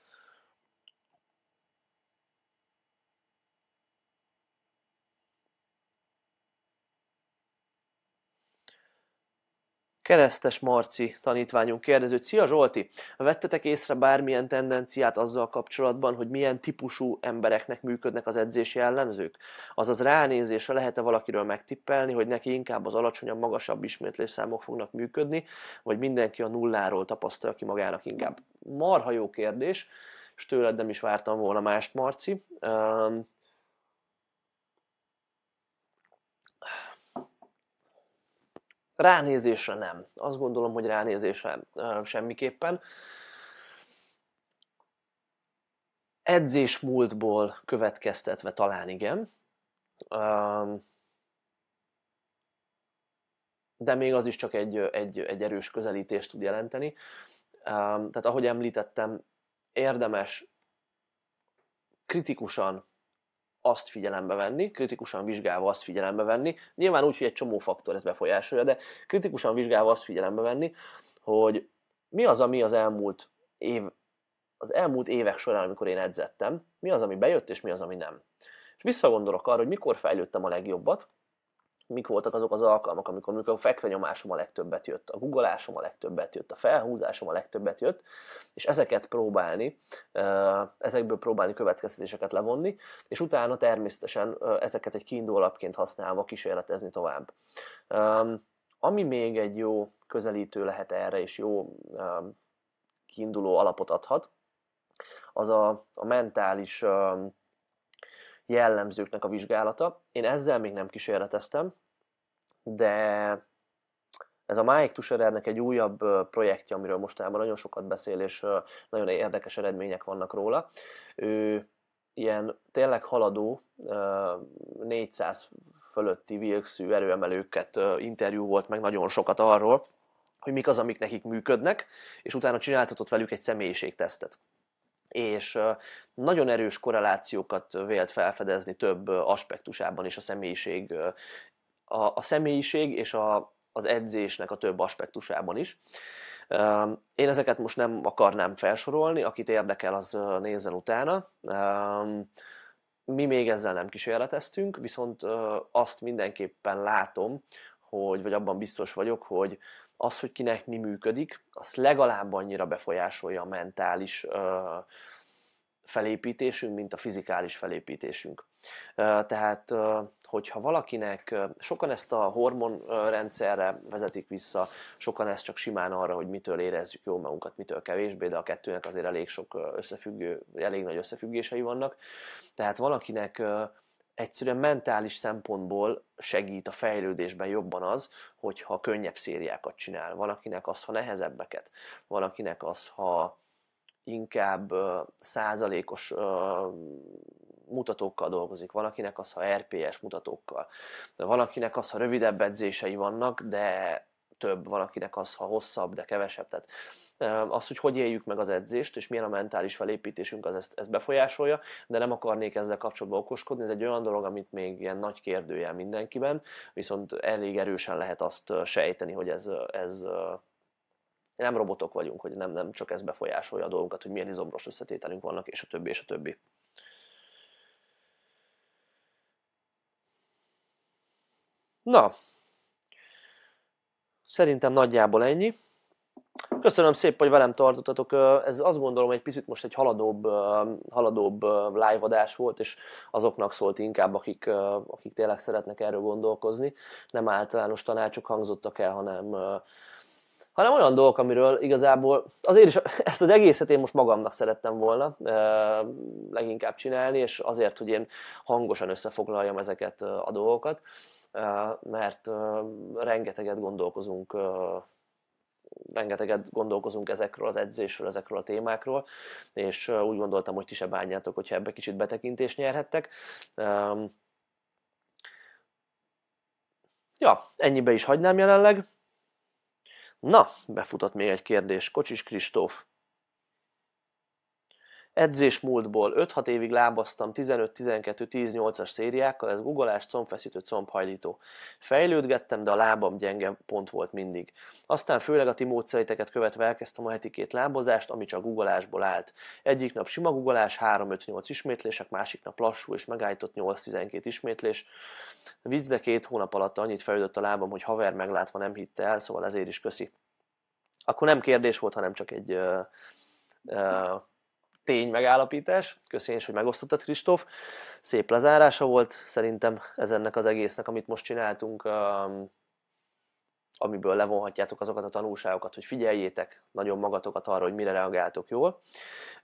Keresztes Marci tanítványunk kérdező. Szia Zsolti! Vettetek észre bármilyen tendenciát azzal kapcsolatban, hogy milyen típusú embereknek működnek az edzési jellemzők? Azaz ránézésre lehet-e valakiről megtippelni, hogy neki inkább az alacsonyabb, magasabb ismétlésszámok fognak működni, vagy mindenki a nulláról tapasztalja ki magának inkább? Marha jó kérdés, és tőled nem is vártam volna mást, Marci. Ránézésre nem. Azt gondolom, hogy ránézésre semmiképpen. Edzés múltból következtetve talán igen. De még az is csak egy, egy, egy erős közelítést tud jelenteni. Tehát ahogy említettem, érdemes kritikusan azt figyelembe venni, kritikusan vizsgálva azt figyelembe venni, nyilván úgy, hogy egy csomó faktor ez befolyásolja, de kritikusan vizsgálva azt figyelembe venni, hogy mi az, ami az elmúlt év, az elmúlt évek során, amikor én edzettem, mi az, ami bejött, és mi az, ami nem. És visszagondolok arra, hogy mikor fejlődtem a legjobbat, mik voltak azok az alkalmak, amikor, amikor a fekvenyomásom a legtöbbet jött, a guggolásom a legtöbbet jött, a felhúzásom a legtöbbet jött, és ezeket próbálni, ezekből próbálni következtetéseket levonni, és utána természetesen ezeket egy kiinduló alapként használva kísérletezni tovább. Ami még egy jó közelítő lehet erre, és jó kiinduló alapot adhat, az a, a mentális jellemzőknek a vizsgálata. Én ezzel még nem kísérleteztem, de ez a Mike Tusherernek egy újabb projektje, amiről mostában nagyon sokat beszél, és nagyon érdekes eredmények vannak róla. Ő ilyen tényleg haladó 400 fölötti vilkszű erőemelőket interjú volt meg nagyon sokat arról, hogy mik az, amik nekik működnek, és utána csináltatott velük egy személyiségtesztet és nagyon erős korrelációkat vélt felfedezni több aspektusában is a személyiség, a, a személyiség és a, az edzésnek a több aspektusában is. Én ezeket most nem akarnám felsorolni, akit érdekel, az nézzen utána. Mi még ezzel nem kísérleteztünk, viszont azt mindenképpen látom, hogy, vagy abban biztos vagyok, hogy az, hogy kinek mi működik, az legalább annyira befolyásolja a mentális felépítésünk, mint a fizikális felépítésünk. Tehát, hogyha valakinek, sokan ezt a hormonrendszerre vezetik vissza, sokan ezt csak simán arra, hogy mitől érezzük jól magunkat, mitől kevésbé, de a kettőnek azért elég sok összefüggő, elég nagy összefüggései vannak. Tehát valakinek egyszerűen mentális szempontból segít a fejlődésben jobban az, hogyha könnyebb szériákat csinál. Van akinek az, ha nehezebbeket. Van akinek az, ha inkább százalékos mutatókkal dolgozik, van akinek az, ha RPS mutatókkal, de van akinek az, ha rövidebb edzései vannak, de több, van akinek az, ha hosszabb, de kevesebb. Tehát az, hogy hogy éljük meg az edzést, és milyen a mentális felépítésünk, az ezt, ezt befolyásolja, de nem akarnék ezzel kapcsolatban okoskodni, ez egy olyan dolog, amit még ilyen nagy kérdőjel mindenkiben, viszont elég erősen lehet azt sejteni, hogy ez, ez nem robotok vagyunk, hogy nem, nem csak ez befolyásolja a dolgokat, hogy milyen izomros összetételünk vannak, és a többi, és a többi. Na, szerintem nagyjából ennyi. Köszönöm szépen, hogy velem tartottatok. Ez azt gondolom, egy picit most egy haladóbb, haladóbb live adás volt, és azoknak szólt inkább, akik, akik tényleg szeretnek erről gondolkozni. Nem általános tanácsok hangzottak el, hanem, hanem olyan dolgok, amiről igazából azért is ezt az egészet én most magamnak szerettem volna leginkább csinálni, és azért, hogy én hangosan összefoglaljam ezeket a dolgokat, mert rengeteget gondolkozunk rengeteget gondolkozunk ezekről az edzésről, ezekről a témákról, és úgy gondoltam, hogy ti se bánjátok, hogyha ebbe kicsit betekintést nyerhettek. Ja, ennyibe is hagynám jelenleg. Na, befutott még egy kérdés. Kocsis Kristóf. Edzés múltból 5-6 évig lábaztam 15-12-10-8-as szériákkal, ez guggolás, combfeszítő, combhajlító. Fejlődgettem, de a lábam gyenge pont volt mindig. Aztán főleg a ti módszeriteket követve elkezdtem a heti két lábozást, ami csak guggolásból állt. Egyik nap sima guggolás, 3-5-8 ismétlések, másik nap lassú és megállított 8-12 ismétlés. Vicc, de két hónap alatt annyit fejlődött a lábam, hogy haver meglátva nem hitte el, szóval ezért is köszi. Akkor nem kérdés volt, hanem csak egy uh, uh, tény megállapítás. Köszönjük, hogy megosztottad, Kristóf. Szép lezárása volt szerintem ez ennek az egésznek, amit most csináltunk, um, amiből levonhatjátok azokat a tanulságokat, hogy figyeljétek nagyon magatokat arra, hogy mire reagáltok jól.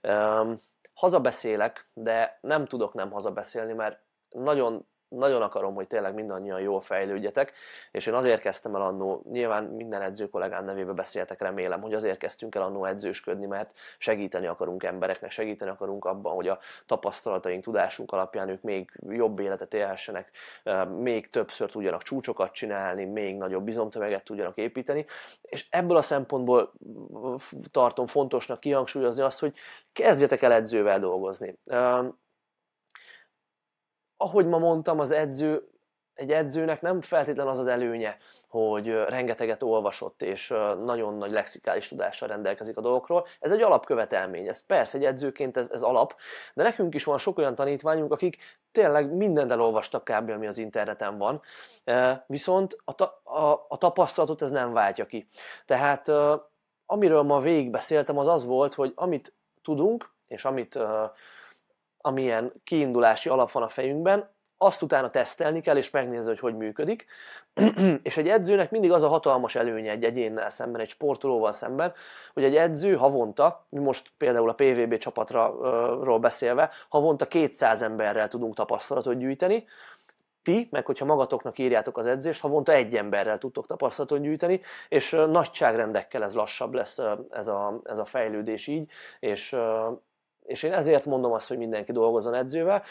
Um, hazabeszélek, de nem tudok nem hazabeszélni, mert nagyon nagyon akarom, hogy tényleg mindannyian jól fejlődjetek, és én azért kezdtem el annó, nyilván minden edző kollégám nevébe beszéltek, remélem, hogy azért kezdtünk el annó edzősködni, mert segíteni akarunk embereknek, segíteni akarunk abban, hogy a tapasztalataink, tudásunk alapján ők még jobb életet élhessenek, még többször tudjanak csúcsokat csinálni, még nagyobb bizomtömeget tudjanak építeni, és ebből a szempontból tartom fontosnak kihangsúlyozni azt, hogy kezdjetek el edzővel dolgozni ahogy ma mondtam, az edző, egy edzőnek nem feltétlen az az előnye, hogy rengeteget olvasott és nagyon nagy lexikális tudással rendelkezik a dolgokról. Ez egy alapkövetelmény, ez persze egy edzőként ez, ez alap, de nekünk is van sok olyan tanítványunk, akik tényleg mindent elolvastak kb. ami az interneten van, viszont a, ta, a, a tapasztalatot ez nem váltja ki. Tehát amiről ma végig beszéltem, az az volt, hogy amit tudunk, és amit amilyen kiindulási alap van a fejünkben, azt utána tesztelni kell, és megnézni, hogy hogy működik. és egy edzőnek mindig az a hatalmas előnye egy egyénnel szemben, egy sportolóval szemben, hogy egy edző havonta, mi most például a PVB csapatról beszélve, havonta 200 emberrel tudunk tapasztalatot gyűjteni, ti, meg hogyha magatoknak írjátok az edzést, havonta egy emberrel tudtok tapasztalatot gyűjteni, és nagyságrendekkel ez lassabb lesz ez a, ez a fejlődés így, és és én ezért mondom azt, hogy mindenki dolgozzon edzővel.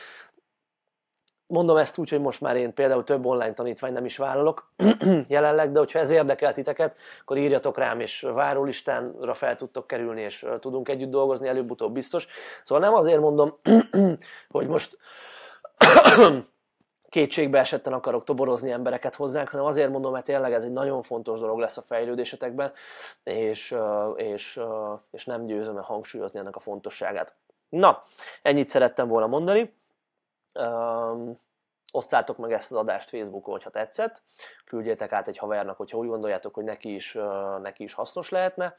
Mondom ezt úgy, hogy most már én például több online tanítvány nem is vállalok jelenleg, de hogyha ez érdekel titeket, akkor írjatok rám, és várólistánra fel tudtok kerülni, és tudunk együtt dolgozni, előbb-utóbb biztos. Szóval nem azért mondom, hogy most kétségbe esetten akarok toborozni embereket hozzánk, hanem azért mondom, mert tényleg ez egy nagyon fontos dolog lesz a fejlődésetekben, és, és, és nem győzöm hangsúlyozni ennek a fontosságát. Na, ennyit szerettem volna mondani. Um, osztátok meg ezt az adást Facebookon, hogyha tetszett. Küldjétek át egy havernak, hogyha úgy gondoljátok, hogy neki is, uh, neki is hasznos lehetne.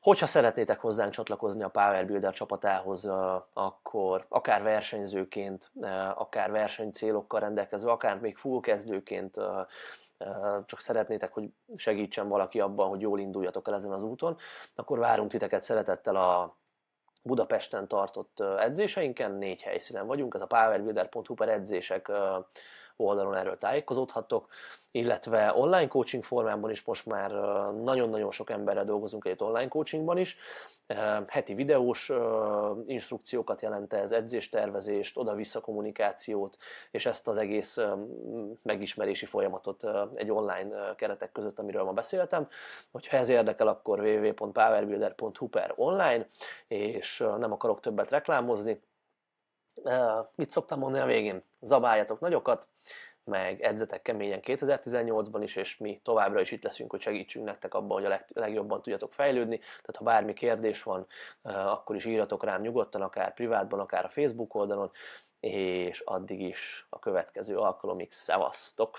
Hogyha szeretnétek hozzánk csatlakozni a Power Builder csapatához, akkor akár versenyzőként, akár versenycélokkal rendelkező, akár még full kezdőként csak szeretnétek, hogy segítsen valaki abban, hogy jól induljatok el ezen az úton, akkor várunk titeket szeretettel a Budapesten tartott edzéseinken, négy helyszínen vagyunk, ez a powerbuilder.hu per edzések oldalon erről tájékozódhattok, illetve online coaching formában is most már nagyon-nagyon sok emberrel dolgozunk egy online coachingban is. Heti videós instrukciókat jelent ez, edzéstervezést, oda-vissza kommunikációt, és ezt az egész megismerési folyamatot egy online keretek között, amiről ma beszéltem. Hogyha ez érdekel, akkor www.powerbuilder.hu per online, és nem akarok többet reklámozni, mit szoktam mondani a végén? Zabáljatok nagyokat, meg edzetek keményen 2018-ban is, és mi továbbra is itt leszünk, hogy segítsünk nektek abban, hogy a leg, legjobban tudjatok fejlődni. Tehát ha bármi kérdés van, akkor is írjatok rám nyugodtan, akár privátban, akár a Facebook oldalon, és addig is a következő alkalomig szevasztok!